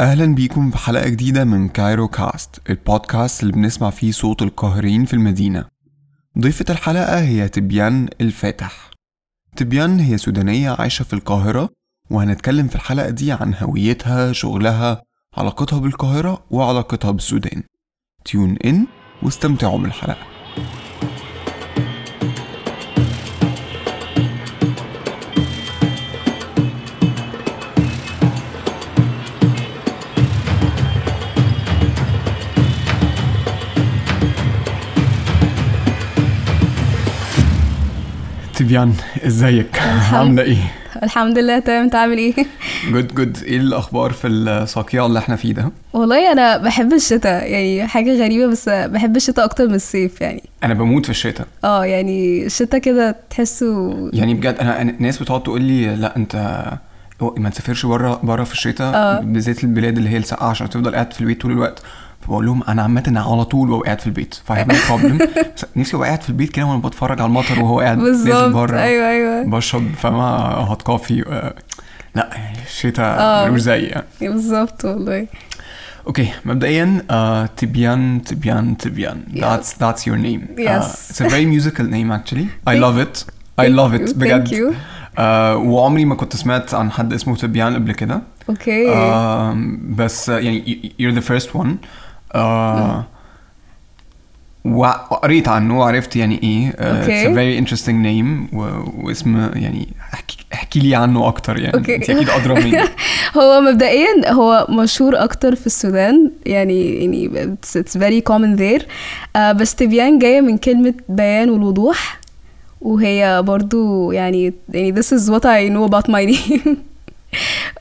أهلا بيكم في حلقة جديدة من Cairo Cast البودكاست اللي بنسمع فيه صوت القاهرين في المدينة. ضيفة الحلقة هي تبيان الفاتح. تبيان هي سودانية عايشة في القاهرة وهنتكلم في الحلقة دي عن هويتها شغلها علاقتها بالقاهرة وعلاقتها بالسودان. tune in واستمتعوا بالحلقة تبيان إزيك؟ عاملة إيه؟ الحمد لله تمام. أنت عامل إيه؟ good good إيه الأخبار في الصقيع اللي إحنا فيه ده؟ والله أنا بحب الشتاء يعني حاجة غريبة بس بحب الشتاء أكتر من الصيف يعني. أنا بموت في الشتاء. آه يعني الشتاء كده تحسه يعني بجد أنا ناس بتقعد تقول لي لأ أنت ما تسافرش بره بره في الشتاء آه. بالذات البلاد اللي هي الساقعة عشان تفضل قاعد في البيت طول الوقت. فبقول لهم أنا عامه على طول ببقى قاعد في البيت. فا any problem نفسي ابقى قاعد في البيت كده وأنا بتفرج على المطر وهو قاعد نازل بالظبط بره. أيوه أيوه. بشرب فما هوت كوفي آه، لأ الشتاء آه. ملوش زي. يعني بالظبط والله. أوكي مبدئيا uh, تبيان تبيان تبيان. Yes. that's that's your name. Yes. uh, it's a very musical name actually. I Thank- love it. I Thank love you, it thank بجد you. uh, وعمري ما كنت سمعت عن حد اسمه تبيان قبل كده. أوكي بس uh, يعني y- you're the first one. Uh, وقريت عنه وعرفت يعني إيه a very interesting name و... واسم يعني احكي, احكي لي عنه أكتر يعني. Okay. انت أكيد أدرى مني هو مبدئيا هو مشهور أكتر في السودان يعني يعني very common there. آه بس تبيان جاية من كلمة بيان والوضوح وهي برضو يعني يعني this is what I know about my name.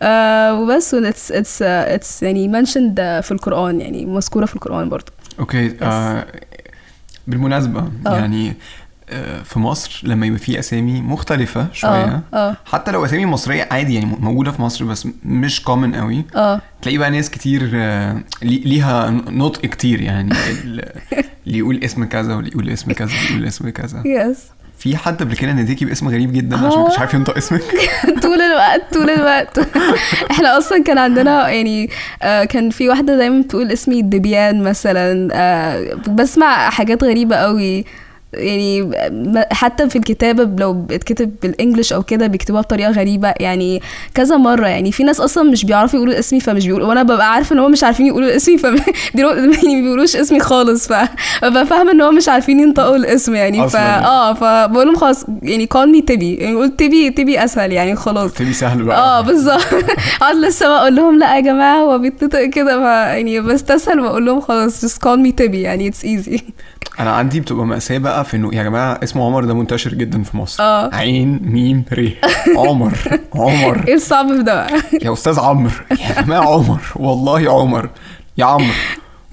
آه وبس it's uh, it's يعني mentioned uh, في القرآن يعني مذكورة في القرآن برضو. أوكي آه بالمناسبة آه. يعني آه في مصر لما يبقى في أسامي مختلفة شوية آه آه. حتى لو أسامي مصرية عادي يعني موجودة في مصر بس مش common قوي آه. تلاقي بقى ناس كتير آه لي- ليها نطق كتير يعني ال- اللي يقول اسم كذا واللي يقول اسم كذا واللي يقول اسم كذا. yes في حد قبل كده ناديكي باسم غريب جدا عشان ما كنتش عارف ينطق اسمك؟ طول الوقت طول الوقت. إحنا أصلا كان عندنا يعني آه كان في واحدة دايما بتقول اسمي دبيان مثلا. آه بسمع حاجات غريبة قوي. يعني حتى في الكتابة لو اتكتب بالإنجلش أو كده بيكتبوها بطريقة غريبة يعني كذا مرة. يعني في ناس أصلا مش بيعرفوا يقولوا اسمي فمش بيقولوا وأنا ببقى عارفة إن هم مش عارفين يقولوا اسمي فما يعني ما بيقولوش اسمي خالص فببقى فاهمة إن هم مش عارفين ينطقوا الاسم يعني. فا آه فبقول لهم خلاص يعني call me تبي يعني قول تبي تبي أسهل يعني خلاص. تبي سهل بقى. آه بالظبط. أقعد لسه بقول لهم لأ يا جماعة هو بيتنطق كده ف يعني بستسهل وأقول لهم خلاص just call me تبي يعني it's easy. أنا عندي بتبقى مأساة بقى في إنه يا جماعة اسمه عمر ده منتشر جدا في مصر. آه. عين ميم ر عمر عمر. إيه الصعب في ده بقى؟ يا أستاذ عمرو يا جماعة عمر والله عمر. يا عمرو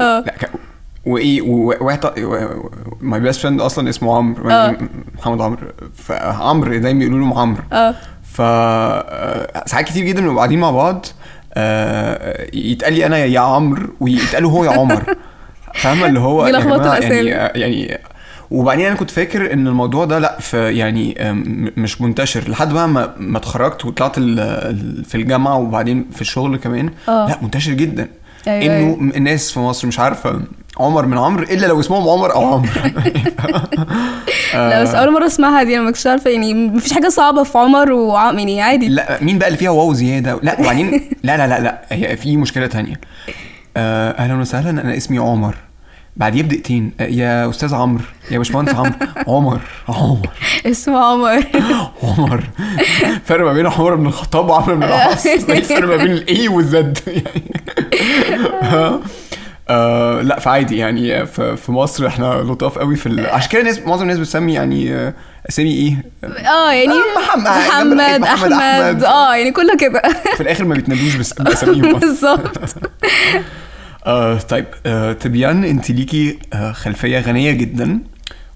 آه. لا ك... وإيه my best friend أصلا اسمه عمرو آه. محمد عمرو فعمرو دايما بيقولوا له عمرو آه. ف ساعات كتير جدا بنبقى قاعدين مع بعض. آه، يتقال لي أنا يا عمرو ويتقال له هو يا عمر. فاهمة؟ اللي هو بيلخبطوا جماعة الأسامي. يعني يعني وبعدين أنا كنت فاكر إن الموضوع ده لأ في يعني مش منتشر. لحد بقى ما ما اتخرجت وطلعت في الجامعة وبعدين في الشغل كمان آه. لأ منتشر جدا. أيوة، إنه الناس في مصر مش عارفة عمر من عمرو إلا لو اسمهم عمر أو عمرو لا بس أول مرة أسمعها دي أنا ما كنتش عارفة يعني مفيش حاجة صعبة في عمر وعم يعني عادي. لأ مين بقى اللي فيها واو زيادة؟ لأ وبعدين لأ لأ لأ لأ هي في مشكلة تانية. آه، أهلا وسهلا أنا اسمي عمر. بعديه بدقيقتين آه، يا أستاذ عمرو يا باشمهندس عمرو. عمر. عمر. اسمه عمر. عمر. فرق ما بين عمر بن الخطاب وعمر بن العاص. الفرق ما بين ال A وال Z يعني آه لا فعادي يعني. في, مصر إحنا لطاف قوي في ال... عشان كده الناس معظم الناس بتسمي يعني آه، أسامي إيه؟ آه يعني محمد- محمد محمد أحمد. أحمد. آه يعني كله كده. في الآخر ما بيتنادوش بس- باساميهم. بالظبط. آه طيب آه تبيان انت ليكي آه خلفية غنية جدا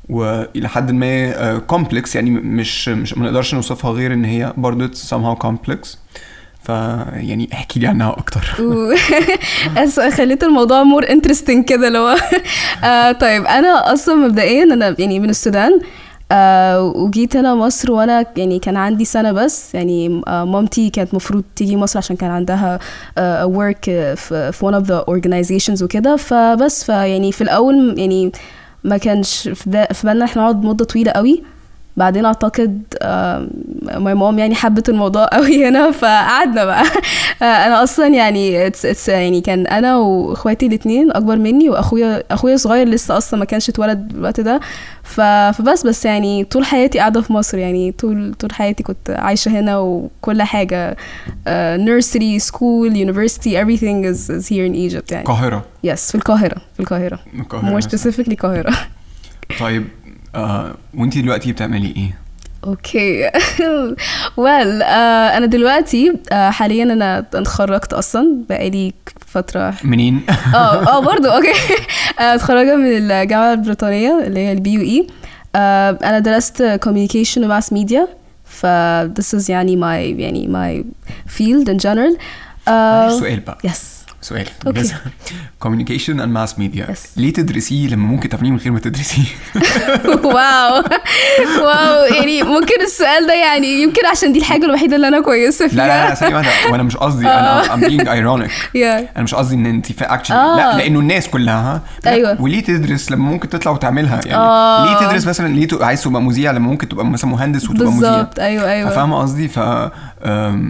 وإلى حد ما كومبلكس يعني مش مش ما نقدرش نوصفها غير إن هي برضه somehow complex. فيعني احكي لي عنها أكتر. خليت الموضوع more interesting كده هو آه طيب أنا أصلا مبدئيا أنا يعني من السودان آه وجيت هنا مصر وأنا يعني كان عندي سنة بس يعني آه مامتي كانت المفروض تيجي مصر عشان كان عندها آه work في في one of the organizations وكده. فبس فيعني في الأول يعني ما كانش في بالنا إحنا نقعد مدة طويلة قوي. بعدين أعتقد ماي مام يعني حبت الموضوع قوي هنا فقعدنا بقى. آه، أنا أصلا يعني it's, it's يعني كان أنا وإخواتي الاثنين أكبر مني وأخويا أخويا صغير لسه أصلا ما كانش اتولد الوقت ده. فبس بس يعني طول حياتي قاعدة في مصر يعني طول طول حياتي كنت عايشة هنا وكل حاجة. nursery school university everything is, is here in Egypt يعني. القاهرة. Yes في القاهرة في القاهرة. more specifically القاهرة. طيب آه وانت دلوقتي بتعملي إيه؟ أوكي. well أنا دلوقتي آه، حاليا أنا اتخرجت أصلا بقالي فترة. منين؟ آه آه برضه أوكي. آه، اتخرجت من الجامعة البريطانية اللي هي ال BUE أنا درست communication و mass media ف this is يعني my يعني my field in general. سؤال بقى. yes سؤال. communication and mass media. Yes. ليه تدرسيه لما ممكن تعمليه من غير ما تدرسيه؟ wow. wow. يعني ممكن السؤال ده يعني يمكن عشان دي الحاجة الوحيدة اللي أنا كويسة فيها لا لا ثانية واحدة. وأنا مش قصدي أنا I'm being ironic. Yeah. أنا مش قصدي إن أنت اكشن آه. لا لأنه الناس كلها لا، أيوة. وليه تدرس لما ممكن تطلع وتعملها؟ يعني آه. ليه تدرس مثلا ليه عايز تبقى مذيع لما ممكن تبقى مثلا مهندس وتبقى مذيع؟ بالظبط أيوه أيوه. فاهمة قصدي؟ ف آه،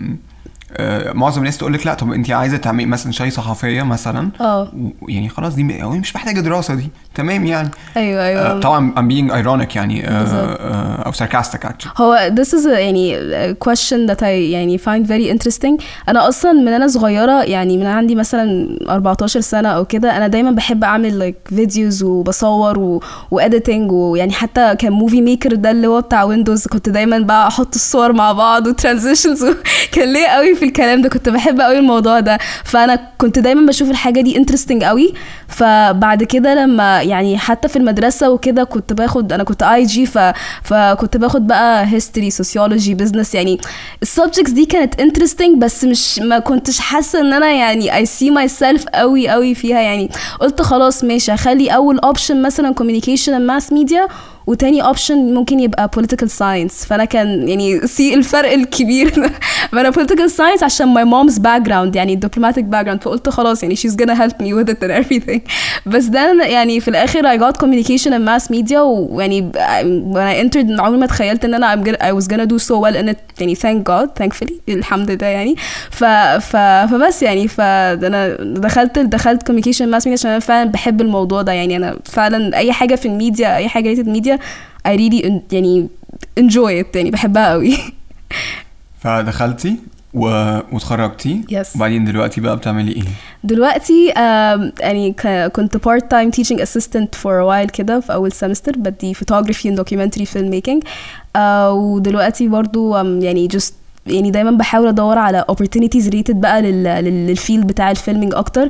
معظم الناس تقول لك لا طب انت عايزة تعملي مثلا شاي صحفية مثلا؟ آه. و- يعني خلاص دي م- مش محتاجة دراسة دي. تمام يعني. أيوه آه، أيوه طبعا I'm being ironic يعني آه، بالظبط. آه، أو sarcastic actually. هو this is a, يعني question that I يعني find very interesting. أنا أصلا من أنا صغيرة يعني من عندي مثلا 14 سنة أو كده أنا دايما بحب أعمل like فيديوز وبصور و... و editing ويعني حتى كان Movie Maker ده اللي هو بتاع Windows كنت دايما بقى أحط الصور مع بعض و transitions كان ليه قوي في الكلام ده كنت بحب قوي الموضوع ده. فأنا كنت دايما بشوف الحاجة دي interesting قوي. فبعد كده لما يعني حتى في المدرسة وكده كنت باخد أنا كنت IG ف... فكنت باخد بقى history sociology business يعني ال subjects دي كانت interesting بس مش ما كنتش حاسة إن أنا يعني I see myself قوي قوي فيها يعني قلت خلاص ماشي هخلي أول option مثلا communication mass media وتاني option ممكن يبقى political science فانا كان يعني see الفرق الكبير فانا political science عشان my mom's background يعني diplomatic background فقلت خلاص يعني she's gonna help me with it and everything بس ده يعني في الآخر I got communication and mass media ويعني when I entered عمري ما تخيلت ان أنا I'm gonna, I was gonna do so well in it يعني thank God thankfully الحمد لله يعني ف, ف فبس يعني فانا دخلت دخلت communication mass media عشان أنا فعلا بحب الموضوع ده يعني أنا فعلا اي حاجة في الميديا اي حاجة related I really يعني enjoy it يعني بحبها قوي فدخلتي و... واتخرجتي Yes. وبعدين دلوقتي بقى بتعملي إيه؟ دلوقتي يعني كنت part time teaching assistant for a while كده في أول semester بدي photography and documentary filmmaking uh, ودلوقتي برضو um, يعني just يعني دايما بحاول أدور على opportunities related بقى لل, لل- لل field بتاع ال filming أكتر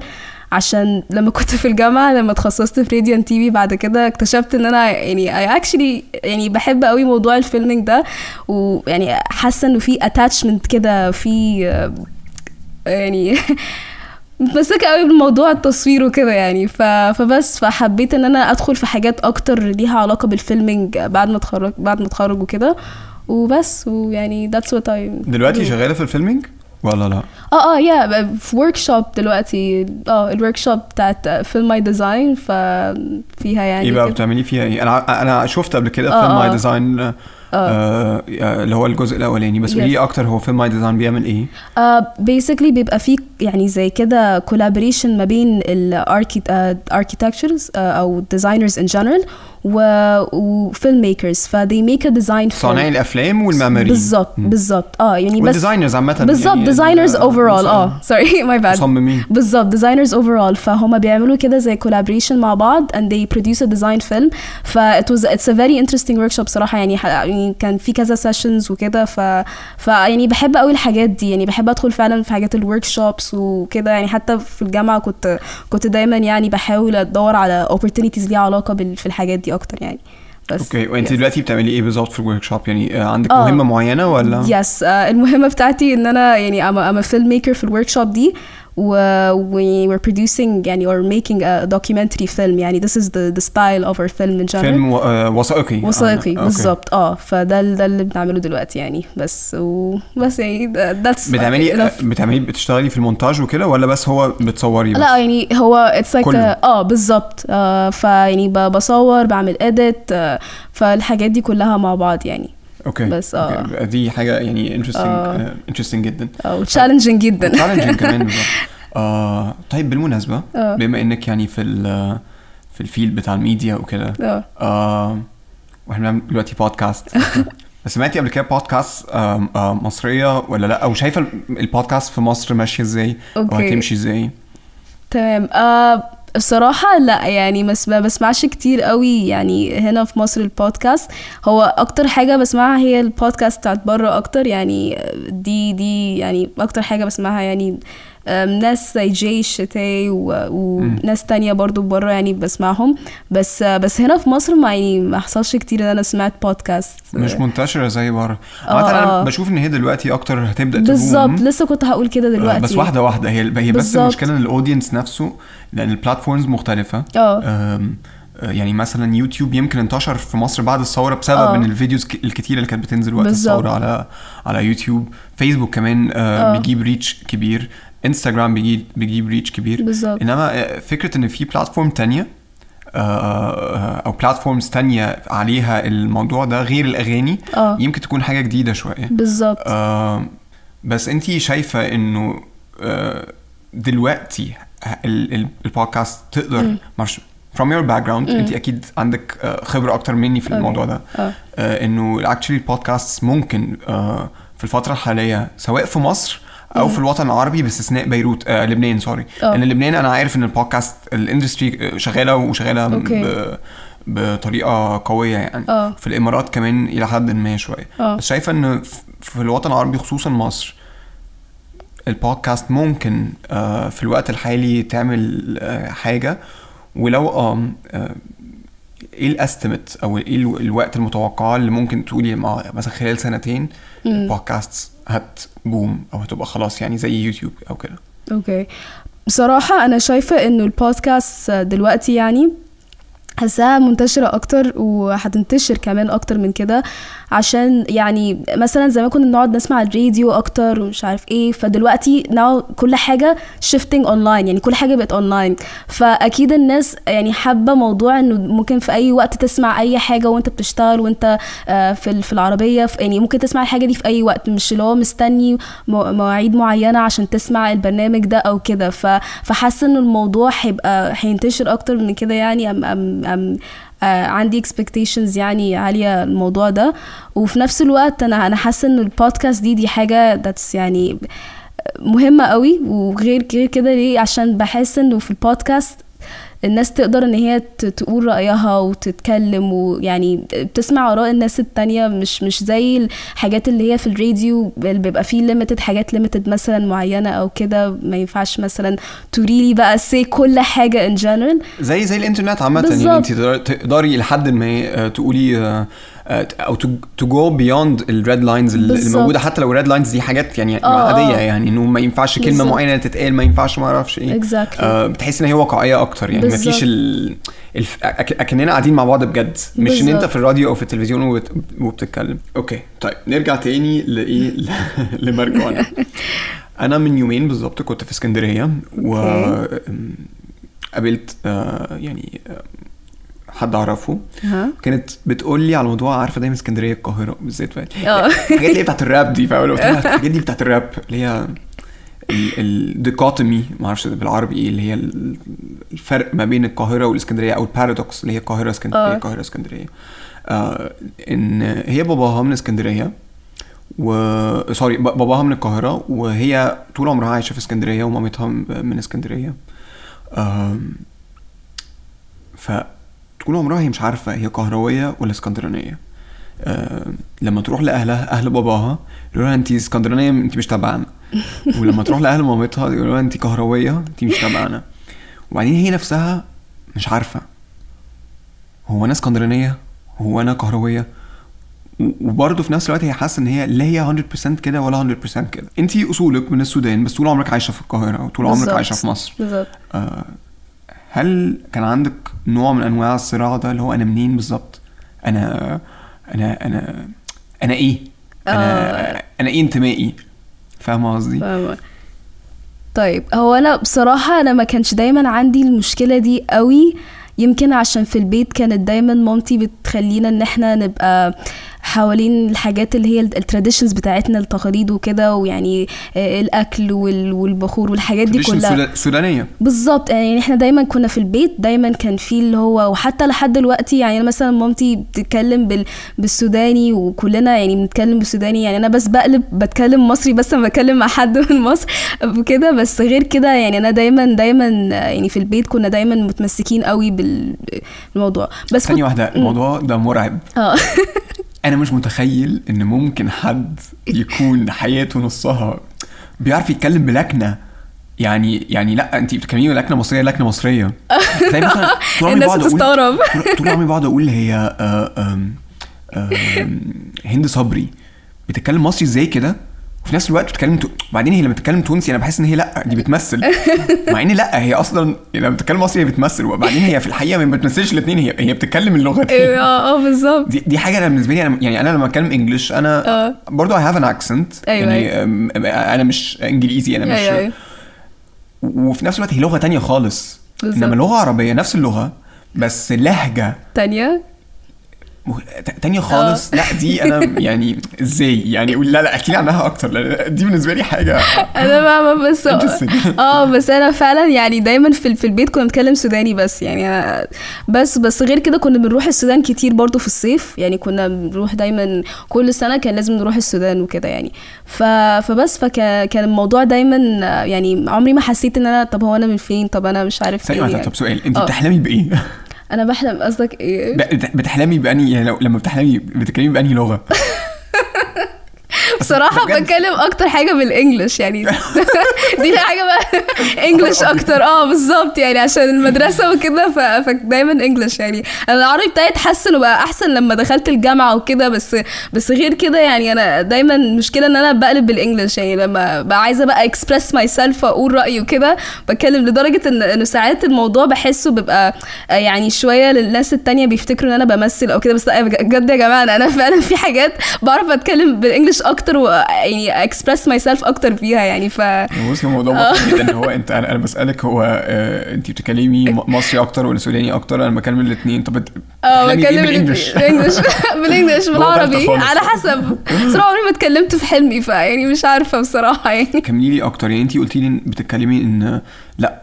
عشان لما كنت في الجامعة لما اتخصصت في radio TV بعد كده اكتشفت إن أنا يعني I actually يعني بحب قوي موضوع ال filming ده ويعني حاسة إنه في attachment كده في يعني متمسكة قوي بالموضوع التصوير وكده يعني. ف... فبس فحبيت إن أنا أدخل في حاجات أكتر ليها علاقة بال filming بعد ما اتخرج بعد ما اتخرج وكده. وبس ويعني that's what I دلوقتي. شغالة في ال filming ولا لا؟ آه آه يا في workshop دلوقتي آه ال workshop بتاعت Film My Design ففيها يعني إيه بقى. بتعملي فيها إيه؟ أنا أنا شفت قبل كده آه، فيلم آه. My Design آه، اللي هو الجزء الأولاني بس Yes. قولي لي أكتر هو Film My Design بيعمل إيه؟ basically بيبقى فيه يعني زي كده collaboration ما بين ال architectures أو designers in general و filmmakers ف they make a design صانعي الأفلام والمعماريين. بالظبط. بالظبط آه يعني بس وال designers عامة بالظبط designers overall آه sorry my bad مصممين بالظبط designers overall فهم بيعملوا كده زي collaboration مع بعض and they produce a design film. ف it was it's a very interesting workshop صراحة. يعني, يعني كان في كذا sessions وكده. ف ف يعني بحب قوي الحاجات دي. يعني بحب أدخل فعلا في حاجات ال workshops وكده. يعني حتى في الجامعة كنت كنت دايما يعني بحاول أدور على opportunities ليها علاقة بال في الحاجات دي. أكتر يعني بس okay وأنت yes. دلوقتي بتعملي إيه بالظبط في ال workshop يعني آه، عندك آه. مهمه معينة ولا yes uh, المهمة بتاعتي إن أنا يعني I'm a filmmaker في ال workshop دي و we were producing يعني or making a documentary film يعني this is the the style of our film in general فيلم آه، وثائقي وثائقي آه،. بالظبط آه فده ده اللي بنعمله دلوقتي يعني بس وبس يعني that's بتعملي enough. بتعملي بتشتغلي في المونتاج وكده ولا بس هو بتصوري بس؟ لا يعني هو like كله. آه بالظبط آه فيعني بصور بعمل edit آه فالحاجات دي كلها مع بعض يعني okay بس، آه. okay. دي حاجة يعني interesting آه. interesting جدا أو challenging جدا challenging كمان بالظبط. آه طيب بالمناسبة آه. بما إنك يعني في ال في ال field بتاع الميديا وكده آه آه وإحنا بنعمل دلوقتي بودكاست سمعتي قبل كده بودكاست آه آه مصرية ولا لأ أو شايفة البودكاست في مصر ماشية إزاي أو. هتمشي إزاي تمام آه الصراحة لا يعني ما بسمعش كتير قوي يعني هنا في مصر البودكاست. هو أكتر حاجة بسمعها هي البودكاست بتاعت بره أكتر يعني دي دي يعني أكتر حاجة بسمعها يعني ناس زي جاي الشتاي وناس تانية برضو بره يعني بسمعهم. بس آه، بس هنا في مصر ما يعني ما حصلش كتير إن أنا سمعت بودكاست مش منتشرة زي بره. آه، عامة أنا آه. بشوف إن هي دلوقتي أكتر هتبدأ بالظبط. لسه كنت هقول كده آه، دلوقتي. بس واحدة واحدة. هي هي بس. المشكلة إن ال audience نفسه لأن ال platforms مختلفة. آه. آه، يعني مثلا يوتيوب يمكن انتشر في مصر بعد الثورة بسبب آه. إن ال videos الكتيرة اللي كانت بتنزل وقت بالظبط. الثورة على على يوتيوب فيسبوك كمان آه، آه. بيجيب reach كبير. انستغرام بيجيب بيجيب reach كبير. بالظبط. إنما آه، فكرة إن في platform تانية آه، آه، أو platforms تانية عليها الموضوع ده غير الأغاني آه. يمكن تكون حاجة جديدة شوية. بالظبط. آه بس أنت شايفة إنه آه دلوقتي ال- ال- البودكاست تقدر معرفش from your background أنت أكيد عندك آه، خبرة أكتر مني في. الموضوع ده. آه. إنه actually البودكاست ممكن آه في الفترة الحالية سواء في مصر أو في الوطن العربي باستثناء بيروت آه لبنان sorry آه. لأن لبنان أنا عارف إن البودكاست ال industry شغالة وشغالة okay. ب- بطريقة قوية يعني. آه. في الإمارات كمان إلى حد ما شوية. آه. بس شايفة إن في الوطن العربي خصوصا مصر البودكاست ممكن آه، في الوقت الحالي تعمل آه، حاجة ولو آه آه، إيه ال estimate أو إيه الو- الوقت المتوقع اللي ممكن تقولي مثلا خلال سنتين. البودكاست هت boom أو هتبقى خلاص يعني زي يوتيوب أو كده. okay. بصراحة أنا شايفة إنه البودكاست دلوقتي يعني حاساها منتشرة أكتر وهتنتشر كمان أكتر من كده. عشان يعني مثلا زمان كنا بنقعد نسمع الراديو أكتر ومش عارف إيه فدلوقتي ناو كل حاجة shifting online يعني كل حاجة بقت online. فأكيد الناس يعني حابة موضوع إنه ممكن في أي وقت تسمع أي حاجة وأنت بتشتغل وأنت آه، في في العربية في يعني ممكن تسمع الحاجة دي في أي وقت مش اللي هو مستني مو- مواعيد معينة عشان تسمع البرنامج ده أو كده. ف- فحاسة إن الموضوع هيبقى هينتشر أكتر من كده يعني أم أم أم عندي expectations يعني عالية الموضوع ده. وفي نفس الوقت أنا أنا حاسة إن البودكاست دي دي حاجة that's يعني مهمة قوي. وغير غير كده ليه؟ عشان بحس إنه في البودكاست الناس تقدر إن هي تقول رأيها وتتكلم ويعني بتسمع آراء الناس التانية مش مش زي الحاجات اللي هي في الراديو اللي بيبقى فيه limited حاجات limited مثلا معينة أو كده ما ينفعش مثلا تقولي لي بقى سي كل حاجة in general زي زي الإنترنت عامة يعني. انت تقدر- تقدري لحد ما آه، تقولي آه، أو to go beyond ال red lines اللي. موجودة حتى لو ال red lines دي حاجات يعني آه، عادية آه. يعني إنه ما ينفعش كلمة بالظبط. معينة تتقال ما ينفعش ما أعرفش إيه exactly آه بتحس إن هي واقعية أكتر يعني ما. فيش ال... الف... أكننا قاعدين مع بعض بجد مش إن أنت. في الراديو أو في التلفزيون وبت... وبتتكلم okay طيب نرجع تاني لايه ل- لمرجوعنا أنا من يومين بالظبط كنت في اسكندرية و قابلت آه يعني آه، حد أعرفه. كانت بتقول لي على موضوع عارفة دايما اسكندرية القاهرة بالذات آه. الحاجات اللي هي بتاعت الراب دي فاهم قلت لها الحاجات دي بتاعت الراب اللي هي ال dichotomy ما أعرفش بالعربي إيه اللي هي ال- الفرق ما بين القاهرة والإسكندرية أو ال paradox اللي هي القاهرة اسكندريه آه. القاهرة اسكندرية. آه إن هي باباها من اسكندرية و سوري باباها من القاهرة وهي طول عمرها عايشة في اسكندرية ومامتها من اسكندرية. آم، فطول عمرها هي مش عارفة هي قهرويه ولا اسكندرانية. آه لما تروح لأهلها أهل باباها يقولوا لها انت اسكندرانية انت مش تبعنا. ولما تروح لأهل مامتها يقولوا لها انت كهروية انت مش تبعنا. وبعدين هي نفسها مش عارفة. هو أنا اسكندرانية؟ هو أنا كهروية؟ وبرضه في نفس الوقت هي حاسة إن هي لا هي 100% كده ولا 100% كده. انت أصولك من السودان بس طول عمرك عايشة في القاهرة وطول عمرك. عايشة في مصر. بالظبط. آه، هل كان عندك نوع من أنواع الصراع ده اللي هو أنا منين بالظبط؟ أنا أنا أنا أنا إيه؟ أنا أنا إيه انتمائي؟ فاهمة قصدي. طيب هو أنا بصراحة أنا ما كانش دايما عندي المشكلة دي قوي. يمكن عشان في البيت كانت دايما مامتي بتخلينا إن إحنا نبقى حوالين الحاجات اللي هي ال traditions بتاعتنا التقاليد وكده ويعني آه، الأكل وال- والبخور والحاجات دي كلها. سودا- سودانية. بالظبط. يعني إحنا دايما كنا في البيت دايما كان في اللي هو وحتى لحد دلوقتي يعني مثلا مامتي بتتكلم بال بالسوداني وكلنا يعني بنتكلم بالسوداني. يعني أنا بس بقلب بتكلم مصري بس لما بتكلم مع حد من مصر وكده. بس غير كده يعني أنا دايما دايما يعني في البيت كنا دايما متمسكين قوي بال- بالموضوع. بس ثانية كنت- واحدة. الموضوع ده مرعب. آه. أنا مش متخيل إن ممكن حد يكون حياته نصها بيعرف يتكلم بلكنة. يعني يعني لأ انت بتتكلمي لكنة مصرية لكنة مصرية. زي مثلا طول عمري بقعد أقول طول- عمري بقعد أقول هي آه، هند صبري. بتتكلم مصري إزاي كده؟ وفي نفس الوقت بتتكلم تو... وبعدين هي لما بتتكلم تونسي أنا بحس إن هي لأ دي بتمثل. مع إن لأ هي أصلا لما بتتكلم مصري هي بتمثل وبعدين هي في الحقيقة ما بتمثلش الاثنين هي هي بتتكلم اللغتين آه آه بالظبط. دي, دي حاجة أنا بالنسبة لي أنا يعني أنا لما اتكلم انجلش أنا. برضه I have an accent. أيوة، يعني أم- أنا مش إنجليزي أنا مش أيوه وفي نفس الوقت هي لغة تانية خالص. بالظبط. انما لغة عربية نفس اللغة بس لهجة تانية؟ مه- تانية خالص لا دي أنا يعني إزاي يعني لا لا احكي لي عنها أكتر دي بالنسبة لي حاجة أنا فاهمة بس. آه بس أنا فعلا يعني دايما في في البيت كنا بنتكلم سوداني بس يعني أنا- بس بس غير كده كنا بنروح السودان كتير برضو في الصيف يعني كنا بنروح دايما كل سنة كان لازم نروح السودان وكده يعني ف فبس فكان الموضوع دايما يعني عمري ما حسيت إن أنا طب هو أنا من فين طب أنا مش عارف إيه يعني. طب سؤال أنت آه. بتحلمي بإيه؟ أنا بحلم قصدك إيه بتحلمي باني يعني لو لما بتحلمي بتتكلمي باني لغة؟ بصراحة بجد؟ بتكلم أكتر حاجة بال English يعني دي حاجة بقى English أكتر أه بالظبط يعني عشان المدرسة وكده فدايما English يعني أنا العربي بتاعي اتحسن وبقى أحسن لما دخلت الجامعة وكده بس بس غير كده يعني أنا دايما مشكلة إن أنا بقلب بال English يعني لما بقى عايزة بقى express myself وأقول رأيي وكده بتكلم لدرجة إن إنه ساعات الموضوع بحسه بيبقى آه، يعني شوية للناس التانية بيفتكروا إن أنا بمثل أو كده بس لأ بجد يا جماعة أنا- أنا فعلا في حاجات بعرف أتكلم بال English أكتر ويعني express myself أكتر فيها يعني ف بصي الموضوع جدا. هو أنت أنا بسألك هو آه أنت بتتكلمي مصري أكتر ولا سوداني أكتر؟ أنا بكلم الاثنين طب آه بتحلمي بتكلم بال English. بال English بالعربي. على حسب. بصراحة عمري ما اتكلمت في حلمي فيعني مش عارفة بصراحة يعني. كملي لي أكتر. يعني انت قلتي لي بتتكلمي إن لأ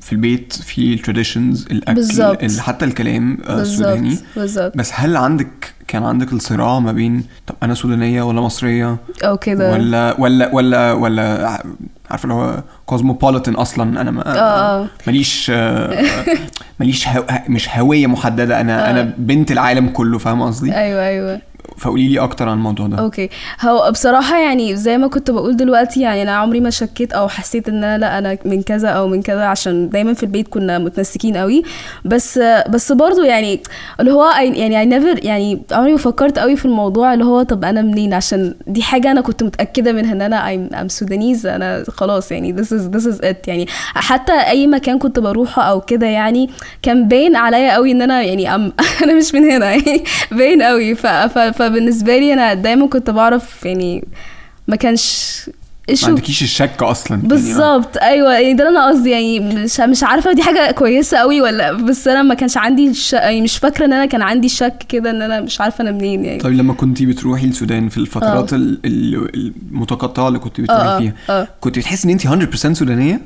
في البيت في ال traditions الأكل حتى الكلام آه، بالظبط سوداني بالظبط. بس هل عندك كان عندك الصراع ما بين طب أنا سودانية ولا مصرية؟ أو كده. ولا ولا ولا ولا عارفه اللي هو cosmopolitan أصلا. أنا ما آه. ماليش آه، ماليش هو مش هوية محددة. أنا آه. أنا بنت العالم كله فاهمه قصدي؟ أيوه أيوه. فقولي لي أكتر عن الموضوع ده. okay. هو بصراحة يعني زي ما كنت بقول دلوقتي يعني أنا عمري ما شكيت أو حسيت إن أنا لأ أنا من كذا أو من كذا عشان دايما في البيت كنا متمسكين قوي. بس بس برضو يعني اللي هو يعني I never يعني عمري ما فكرت قوي في الموضوع اللي هو طب أنا منين؟ عشان دي حاجة أنا كنت متأكدة منها إن أنا I'm Sudanese أنا خلاص يعني this is this is it. يعني حتى أي مكان كنت بروحه أو كده يعني كان باين عليا قوي إن أنا يعني أنا مش من هنا يعني باين قوي. ف, ف, فبالنسبة لي أنا دايما كنت بعرف يعني ما كانش ما عندكيش الشك أصلا يعني، آه. بالظبط. أيوه يعني ده اللي أنا قصدي. يعني مش مش عارفة دي حاجة كويسة قوي ولا بس أنا ما كانش عندي ش... يعني مش فاكرة إن أنا كان عندي شك كده إن أنا مش عارفة أنا منين يعني. طيب لما كنتي بتروحي السودان في الفترات ال- ال- المتقطعة اللي كنت بتروحي آه فيها آه. كنت بتحسي إن انت 100% سودانية؟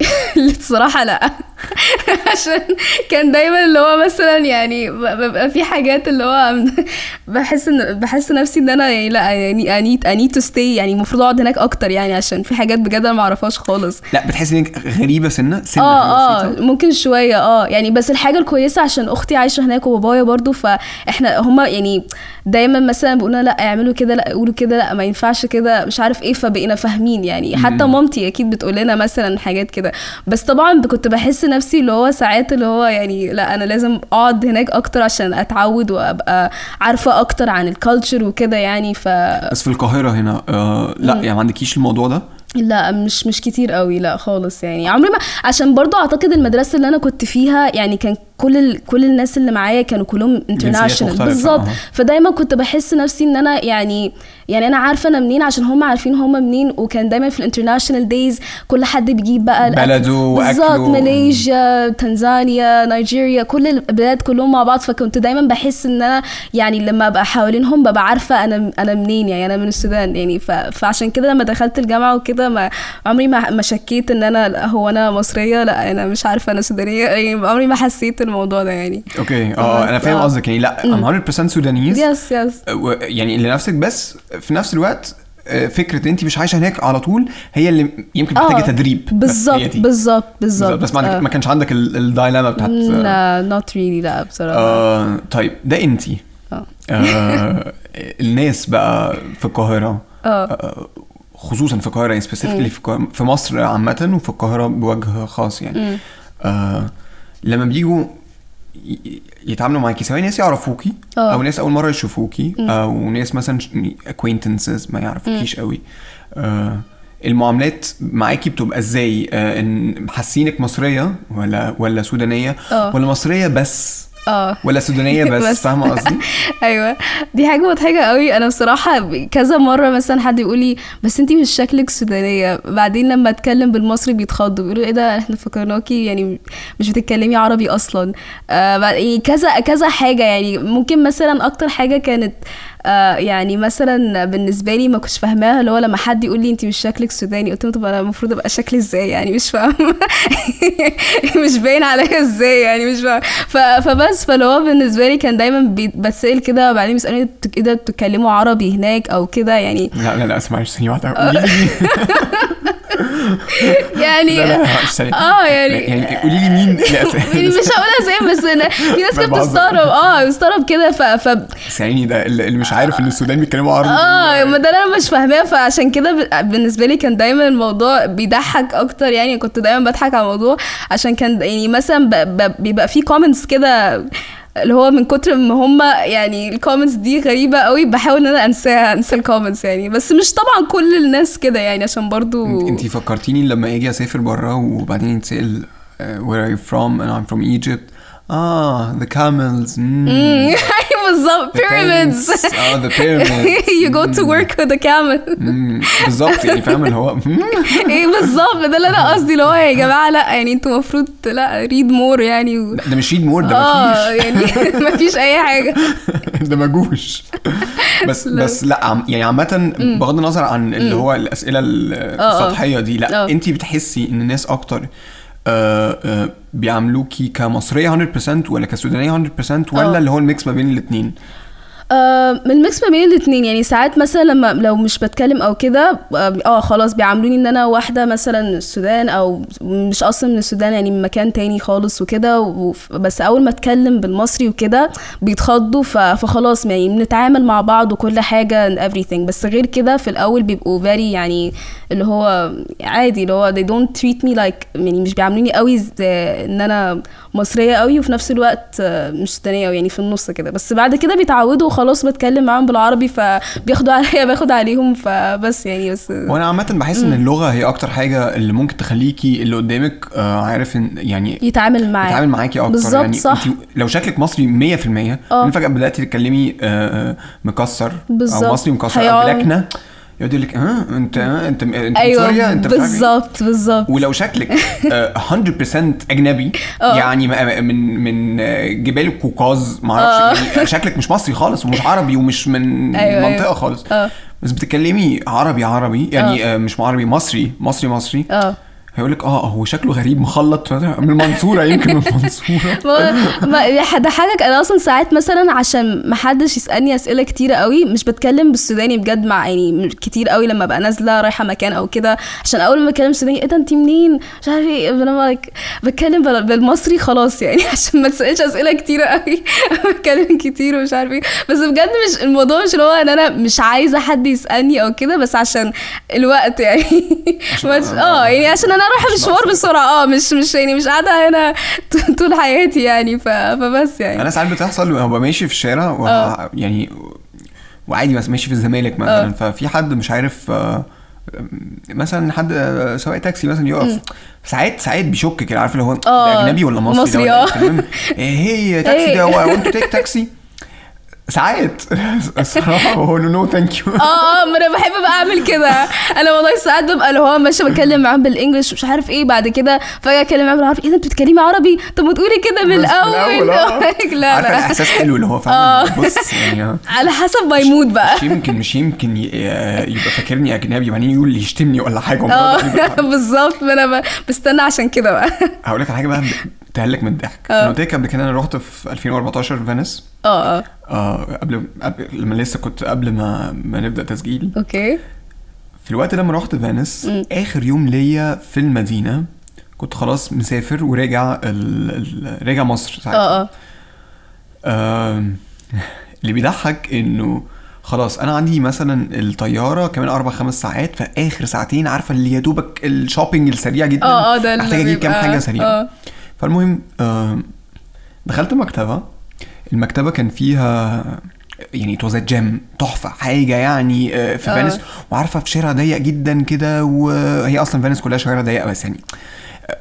الصراحة لأ. عشان كان دايما اللي هو مثلا يعني ببقى في حاجات اللي هو بحس ان بحس نفسي إن أنا يعني لأ يعني I need I need to stay يعني المفروض أقعد هناك أكتر يعني عشان في حاجات بجد أنا ما اعرفهاش خالص لأ بتحسي إنك غريبة سنة سنة آه آه؟ ممكن شوية آه يعني بس الحاجة الكويسة عشان أختي عايشة هناك وبابايا برضو فإحنا هما يعني دايما مثلا بيقولوا لأ اعملوا كده لأ قولوا كده لأ ما ينفعش كده مش عارف إيه فبقينا فاهمين يعني حتى. مامتي أكيد بتقول لنا مثلا حاجات كده بس طبعا كنت بحس نفسي نفسي اللي هو ساعات اللي هو يعني لا أنا لازم أقعد هناك أكتر عشان أتعود وأبقى عارفة أكتر عن ال culture وكده يعني ف بس في القاهرة هنا آه لا يعني ما عندكيش الموضوع ده؟ لا مش مش كتير قوي لا خالص يعني. عمري ما عشان برضو أعتقد المدرسة اللي أنا كنت فيها يعني كان كل ال... كل الناس اللي معايا كانوا كلهم international بالظبط. فدايما كنت بحس نفسي إن أنا يعني يعني أنا عارفة أنا منين عشان هم عارفين هم منين وكان دايما في ال international days كل حد بيجيب بقى. بلده وأكله. بالظبط. ماليزيا تنزانيا نيجيريا كل البلاد كلهم مع بعض. فكنت دايما بحس إن أنا يعني لما ابقى حوالينهم ببقى عارفة أنا أنا منين يعني أنا من السودان يعني. ف... فعشان كده لما دخلت الجامعة وكده ما عمري ما ما شكيت إن أنا لأ هو أنا مصرية لأ أنا مش عارفة أنا سودانية يعني عمري ما حسيت الموضوع ده يعني. okay. آه أنا فاهم آه. قصدك. يعني لأ I'm 100% Sudanese. yes yes و- يعني لنفسك بس في نفس الوقت آه، فكرة أنت مش عايشة هناك على طول هي اللي يمكن محتاجه تدريب بالظبط. بالظبط بالظبط. بس ما, عندك- ما كانش عندك ال- ال dilemma بتاعت لا not really لأ بصراحة. آه طيب ده أنت. آه. آه الناس بقى في القاهرة آه. آه، خصوصا في القاهرة يعني specifically في في مصر عامة وفي القاهرة بوجه خاص يعني. آه لما بيجوا يتعاملوا معاكي سواء ناس يعرفوكي آه. أو ناس أول مرة يشوفوكي أو ناس مثلا acquaintances ما يعرفوكيش قوي آه المعاملات معاكي بتبقى إزاي؟ آه إن حاسينك مصرية ولا ولا سودانية؟ آه. ولا مصرية بس آه. ولا سودانية بس, بس. فاهمة قصدي؟ أيوه. دي حاجة مضحكة قوي. أنا بصراحة كذا مرة مثلا حد يقول لي بس أنتي مش شكلك سودانية. بعدين لما أتكلم بالمصري بيتخضوا بيقولوا إيه ده؟ إحنا فكرناكي يعني مش بتتكلمي عربي أصلا. آه يعني كذا كذا حاجة يعني. ممكن مثلا أكتر حاجة كانت آه يعني مثلا بالنسبة لي ما كنتش فاهماها اللي هو لما حد يقول لي أنت مش شكلك سوداني قلت له طب أنا المفروض أبقى شكلي إزاي؟ يعني مش فاهمة. مش باين عليا إزاي يعني مش فاهمة. فبس فاللي هو بالنسبة لي كان دايما بتسأل كده وبعدين بيسألوني إيه ده بتتكلموا عربي هناك أو كده؟ يعني لا لا لا اسمعي ثانية واحدة. يعني لا لا. آه يعني يعني قولي لي مين. يعني مش هقولها زي بس في ناس كانت. بتستغرب آه بتستغرب كده ف, ف ثاني ده اللي مش عارف إن السودان بيتكلموا عربي آه ما ده أنا مش فاهماه فعشان كده بالنسبة لي كان دايما الموضوع بيضحك أكتر يعني كنت دايما بضحك على الموضوع عشان كان يعني مثلا بيبقى في comments كده اللي هو من كتر ما هم يعني ال comments دي غريبة قوي بحاول إن أنا أنساها أنسى ال comments يعني. بس مش طبعا كل الناس كده يعني عشون برضو انت فكرتيني لما أجي أسافر بره وبعدين يتسال uh, where are you from? And I'm from Egypt. آه the camels mm, أيوة بالظبط tents, آه the pyramids you go to work with a camel. Mm, بالظبط يعني فاهم اللي هو إيه بالظبط ده اللي أنا قصدي اللي هو يا جماعة لا يعني أنتوا المفروض لا read more يعني. و... ده مش read more ده آه مفيش. يعني مفيش أي حاجة. ده مجوش. بس. بس لا يعني عامة بغض النظر عن اللي هو الأسئلة آه. السطحية دي لا آه. انت بتحسي إن الناس أكتر آه، آه، بيعاملوكي كمصرية 100% ولا كسودانية 100% ولا آه. اللي هو ال mix ما بين الاتنين آه من ال mix ما بين الاثنين يعني ساعات مثلا لما لو مش بتكلم أو كده آه آه، خلاص بيعاملوني إن أنا واحدة مثلا من السودان أو مش أصلا من السودان يعني من مكان تاني خالص وكده بس أول ما أتكلم بالمصري وكده بيتخضوا فخلاص يعني بنتعامل مع بعض وكل حاجة and everything. بس غير كده في الأول بيبقوا very يعني اللي هو عادي اللي هو they don't treat me like يعني مش بيعاملوني قوي إن أنا مصرية قوي وفي نفس الوقت آه، مش سودانية يعني في النص كده. بس بعد كده بيتعودوا وخلاص بتكلم معاهم بالعربي فبياخدوا عليا باخد عليهم فبس يعني بس وأنا عامة بحس إن اللغة هي أكتر حاجة اللي ممكن تخليكي اللي قدامك آه، عارف إن يعني يتعامل معايا يتعامل معاكي أكتر. بالظبط يعني صح. لو شكلك مصري 100% آه. من فجأة بدأتي تتكلمي آه، آه، مكسر بالظبط. أو مصري مكسر أو بلكنة يقعد يقول لك آه أنت آه، أنت أنت أيوه سوريا أنت إيه. بالظبط بالظبط. ولو شكلك آه، 100% أجنبي آه. يعني من من آه، جبال القوقاز ما أعرفش يعني شكلك مش مصري خالص ومش عربي ومش من أيوه، منطقة أيوه. خالص. آه. بس بتتكلمي عربي عربي يعني آه، مش عربي مصري مصري مصري. آه. هيقول لك آه هو شكله غريب مخلط من المنصورة يمكن من المنصورة. ما حاجة أنا أصلا ساعات مثلا عشان ما حدش يسألني أسئلة كتيره قوي مش بتكلم بالسوداني بجد مع يعني كتير قوي لما ابقى نازلة رايحة مكان أو كده عشان أول ما بتكلم سوداني إيه ده انت منين؟ مش عارف إيه أنا بتكلم بال- بالمصري خلاص يعني عشان ما تسألش أسئلة كتيره قوي بتكلم كتير ومش عارف إيه. بس بجد مش الموضوع مش اللي هو إن أنا مش عايزة حد يسألني أو كده بس عشان الوقت يعني. مش آه يعني عشان أنا أروح مش مشوار. بسرعة. آه مش مش يعني مش قاعدة هنا طول حياتي يعني. ف... فبس يعني. أنا ساعات بتحصل وابقى ماشي في الشارع و... آه. يعني وعادي بس ماشي في الزمالك مثلا. ففي حد مش عارف آه، مثلا حد آه، سواق تاكسي مثلا يقف. ساعات ساعات بيشك كده عارف اللي هو أجنبي ولا مصري, مصري، ده. إيه؟ المهم إيه هي تاكسي ده؟ وانت تيك تاكسي؟ ساعات الصراحه له no thank you آه آه ما أنا بحب بقى أعمل كده. أنا والله ساعات ببقى اللي هو ماشيه بتكلم معاهم بال English مش عارف إيه بعد كده فجأة أتكلم معاهم بالعربي. إيه ده أنت بتتكلمي عربي؟ طب ما تقولي كده من الأول لا عارفة لا الإحساس حلو اللي هو فعلا بص يعني على حسب ما يموت بقى. مش يمكن مش يمكن يبقى فاكرني أجنبي وبعدين يقول لي يشتمني ولا حاجة. آه بالظبط. ما أنا بستنى عشان كده بقى. هقول لك على حاجة بقى. تهلك من الضحك. أنا قلت لك قبل كده أنا رحت في 2014 فينيس. آه آه. آه قبل, قبل لما لسه كنت قبل ما ما نبدأ تسجيل. okay. في الوقت لما رحت فينيس. آخر يوم ليا في المدينة كنت خلاص مسافر وراجع ال... راجع مصر ساعتها. آه آه. اللي بيضحك إنه خلاص أنا عندي مثلا الطيارة كمان أربع خمس ساعات في اخر ساعتين عارفة اللي يا دوبك ال shopping السريع جدا. آه آه ده اللي محتاج أجيب كام حاجة سريعة. آه. فالمهم دخلت مكتبة. المكتبة كان فيها يعني it was a gem تحفة حاجة يعني آه، في آه. فينيس. وعارفة في شارع ضيق جدا كده وهي أصلا فينيس كلها شوارع ضيقة بس يعني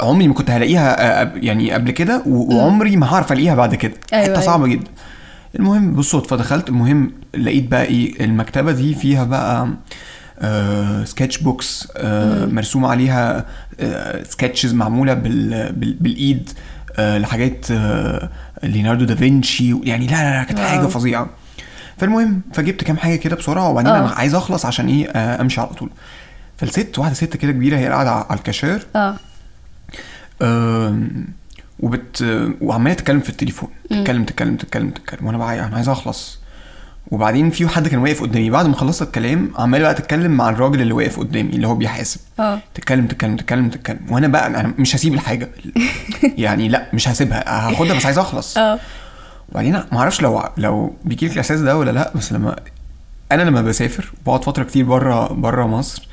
عمري ما كنت هلاقيها آه، يعني قبل كده وعمري ما هعرف ألاقيها بعد كده. أيوة، حتة أيوة. صعبة جدا. المهم بالصدفه دخلت. المهم لقيت بقى إيه المكتبة دي فيها بقى آه sketch books آه مرسوم عليها آه sketches معمولة بال بال بالإيد آه لحاجات آه ليوناردو دافنشي يعني لا لا لا كانت. حاجة فظيعة. فالمهم فجبت كام حاجة كده بسرعة وبعدين آه. أنا عايز أخلص عشان إيه آه أمشي على طول. فالست واحدة ست كده كبيرة هي قاعدة على الكاشير. آه. وبت وعمالة تتكلم في التليفون. تتكلم تتكلم تتكلم تتكلم. وأنا بقى أنا عايز أخلص. وبعدين في حد كان واقف قدامي بعد ما خلصت الكلام عمال بقى تتكلم مع الراجل اللي واقف قدامي اللي هو بيحاسب. آه. تتكلم تتكلم تتكلم تتكلم. وأنا بقى أنا مش هسيب الحاجة. يعني لأ مش هسيبها. هاخدها بس عايز أخلص. آه. وبعدين ما أعرفش لو لو بيجي لك الإحساس ده ولا لأ بس لما أنا لما بسافر بقعد فترة كتير بره بره مصر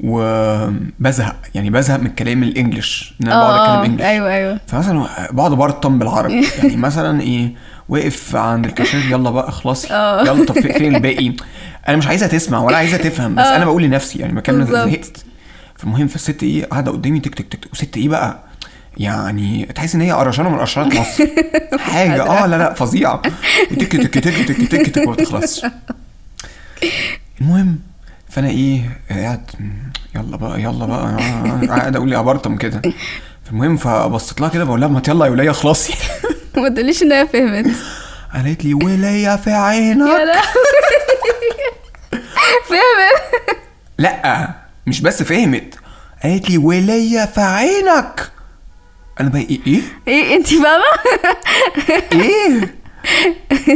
وبزهق يعني بزهق من الكلام الإنجليش إن أنا بقعد أتكلم آه انجلش أيوه أيوه. فمثلا بقعد برطم بالعربي. يعني مثلا إيه واقف عند الكاشير يلا بقى خلاص آه. يلا طب في- فين الباقي؟ أنا مش عايزها تسمع ولا عايزها تفهم بس آه. أنا بقول لنفسي يعني مكان. زهقت. فالمهم فالست إيه قاعدة قدامي تك تك تك وست إيه بقى؟ يعني تحس ان هي قرشانه من قرشانات مصر. حاجة. آه لا لا فظيعة. تك تك تك تك تك تك ما بتخلصش. المهم فأنا إيه قاعد يلا بقى يلا بقى قاعد أقول لي ابرطم كده. فالمهم فبصيت لها كده بقول لها ما يلا يا وليه اخلصي ما تقوليش ان هي فهمت. قالت لي وليه في يا عينك لا. فهمت. لا مش بس فهمت. قالت لي وليه في عينك. أنا بقى إيه؟ إيه؟ إيه انت فاهمة؟ إيه؟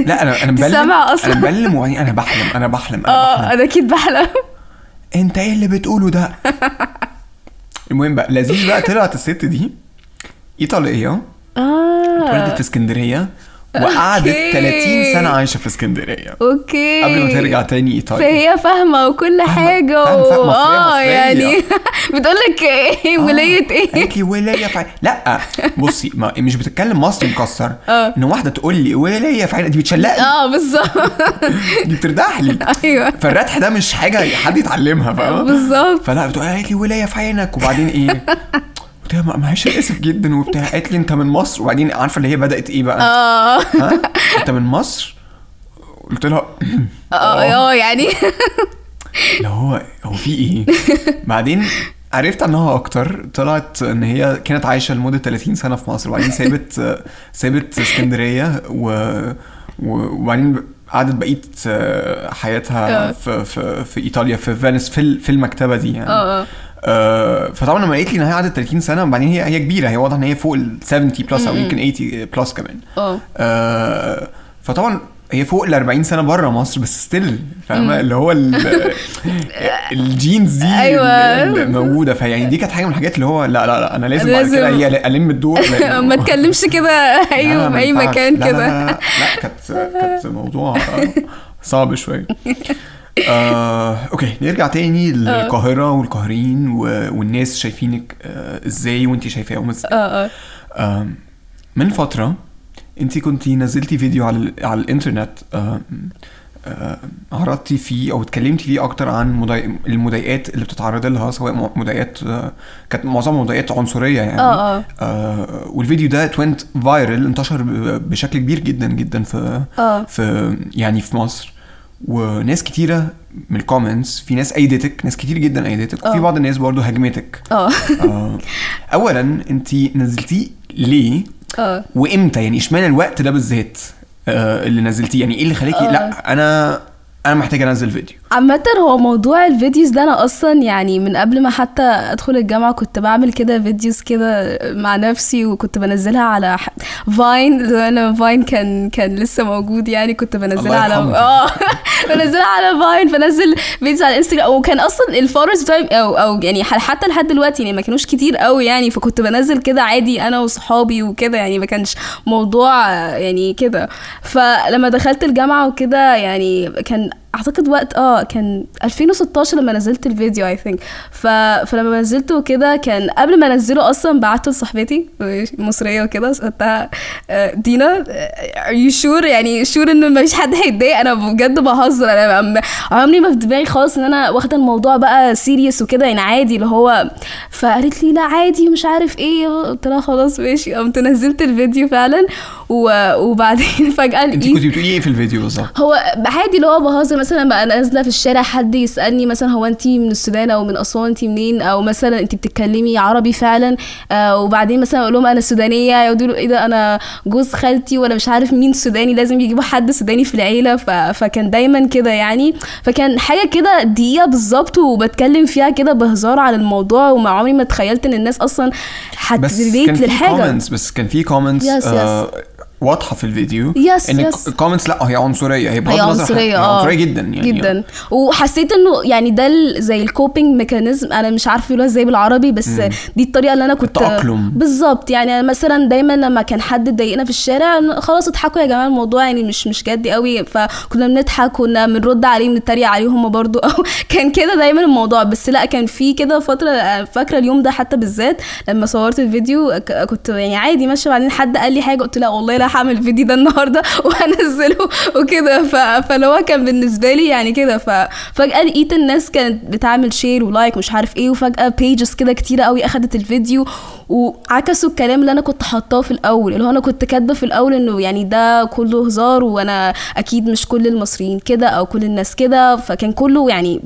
لا أنا أنا مبلم سامعة أصلاً. أنا مبلم وبعدين أنا بحلم أنا بحلم أنا آه بحلم. أنا أكيد بحلم. أنت إيه اللي بتقوله ده؟ المهم بقى لذيذ بقى طلعت الست دي إيطالية. اتولدت في اسكندرية وقعدت أوكي. 30 سنة عايشة في اسكندرية. أوكي. قبل ما ترجع تاني إيطاليا. فهي فاهمة وكل حاجة فاهمة- فاهمة. و... آه. يعني بتقول لك إيه؟ آه. ولايه إيه؟ قالت لي ولاية في لأ بصي ما مش بتتكلم مصري مكسر. آه. إن واحدة تقول لي ولاية في عين دي بتشلقني. آه بالظبط. دي بتردح لي أيوه. فالردح ده مش حاجة حد يتعلمها فاهم بالظبط. فلا بتقول قالت لي ولاية في عينك وبعدين إيه؟ قلت لها معلش أنا آسف جدا وبتاع. قالت لي أنت من مصر؟ وبعدين عارفة اللي هي بدأت إيه بقى؟ آه. أنت من مصر؟ قلت لها آه آه يعني. اللي هو هو في إيه؟ بعدين عرفت عنها أكتر. طلعت إن هي كانت عايشة لمدة 30 سنة في مصر. وبعدين سابت سابت اسكندرية و... وبعدين قعدت بقيه حياتها آه. في في في إيطاليا في فينيس في في المكتبة دي يعني. آه، فطبعا لما قالت لي إن هي قعدت 30 سنة وبعدين هي هي كبيرة هي واضح إن هي فوق ال 70 plus أو يمكن 80 plus كمان. آه. آه، فطبعا هي فوق ال 40 سنة بره مصر بس still فاهمة؟ اللي هو ال- ال genes دي. اللي موجودة. فيعني دي كانت حاجة من الحاجات اللي هو لا لا لا أنا لازم, بعد لازم. كده هي ألم الدور. ما تكلمش كده لا، أي. مكان لا، لا، كده. لا لا, لا كانت كانت موضوع صعب شوية. آه، okay نرجع تاني للقاهرة والقاهرين و... والناس شايفينك آه، إزاي وأنت شايفاهم إزاي آه، من فترة أنت كنتي نزلتي فيديو على على الإنترنت آه، آه، عرضتي فيه أو اتكلمتي فيه أكتر عن مضايق المضايقات اللي بتتعرضي لها سواء مضايقات آه، كانت معظمها مضايقات عنصرية يعني. آه، والفيديو ده it went viral انتشر ب- بشكل كبير جدا جدا في آه. في يعني في مصر. وناس كتيرة من ال comments في ناس أيدتك ناس كتير جدا أيدتك وفي آه. بعض الناس برضو هاجمتك آه. آه، اولا انت نزلتيه ليه؟ آه. وإمتى؟ يعني إشمعنى الوقت ده بالذات آه، اللي نزلتيه؟ يعني إيه اللي خليكي آه. لأ أنا أنا محتاج أنزل فيديو. عامة هو موضوع ال videos ده أنا أصلا يعني من قبل ما حتى أدخل الجامعة كنت بعمل كده videos كده مع نفسي وكنت بنزلها على ح... Vine لما Vine كان كان لسه موجود يعني كنت بنزلها على. آه بنزلها على Vine بنزل videos على الانستجرام وكان أصلا ال followers بتاعي أو أو يعني حتى لحد دلوقتي يعني ما كانوش كتير قوي يعني فكنت بنزل كده عادي أنا وصحابي وكده يعني ما كانش موضوع يعني كده. فلما دخلت الجامعة وكده يعني كان and أعتقد وقت آه كان 2016 لما نزلت الفيديو I think ف... فلما نزلته كده كان قبل ما أنزله أصلا بعته لصاحبتي مصرية وكده سألتها آه، دينا are you sure يعني sure ان مفيش حد هيتضايق. أنا بجد بهزر. أنا عم- عمري ما في دماغي خالص إن أنا واخدة الموضوع بقى serious وكده يعني عادي اللي هو فقالت لي لا عادي مش عارف إيه. قلت لها خلاص ماشي. قمت نزلت الفيديو فعلا و... وبعدين فجأة أنت كنت بتقولي إيه في الفيديو بالظبط؟ هو عادي اللي هو بهزر. مثلا بقى نازلة في الشارع حد يسألني مثلا هو انت من السودان أو من أسوان انت منين؟ أو مثلا انت بتتكلمي عربي فعلا آه وبعدين مثلا أقول لهم أنا سودانية يقعدوا يقولوا إيه ده؟ أنا جوز خالتي ولا مش عارف مين سوداني لازم يجيبوا حد سوداني في العيلة ف... فكان دايما كده يعني. فكان حاجة كده دقيقة بالظبط وبتكلم فيها كده بهزار على الموضوع وما عمري ما تخيلت إن الناس أصلا بس ه relate كان في للحاجة. comments بس كان في comments. واضحة في الفيديو Yes, إن yes. ال comments لا هي عنصرية هي بغض هي النظر عنصرية هي آه عنصرية جدا يعني جدا. وحسيت إنه يعني ده زي ال coping mechanism أنا مش عارفة يقولوها إزاي بالعربي بس دي الطريقة اللي أنا كنت التأقلم. بالظبط. يعني مثلا دايما لما كان حد ضايقنا في الشارع خلاص اضحكوا يا جماعة الموضوع يعني مش مش جدي قوي. فكنا بنضحك كنا بنرد عليه بنتريق عليه هم برضو أو كان كده دايما الموضوع. بس لا كان في كده فترة فاكرة اليوم ده حتى بالذات لما صورت الفيديو كنت يعني عادي ماشية. بعدين حد قال لي حاجة قلت لا والله لا هعمل الفيديو ده النهارده وهنزله وكده. فاللي هو كان بالنسبة لي يعني كده. ففجاه لقيت الناس كانت بتعمل share و like مش عارف إيه وفجأة pages كده كتيرة قوي اخدت الفيديو وعكسوا الكلام اللي أنا كنت حاطاه في الأول اللي هو أنا كنت كاتبة في الأول إنه يعني ده كله هزار وأنا أكيد مش كل المصريين كده أو كل الناس كده فكان كله يعني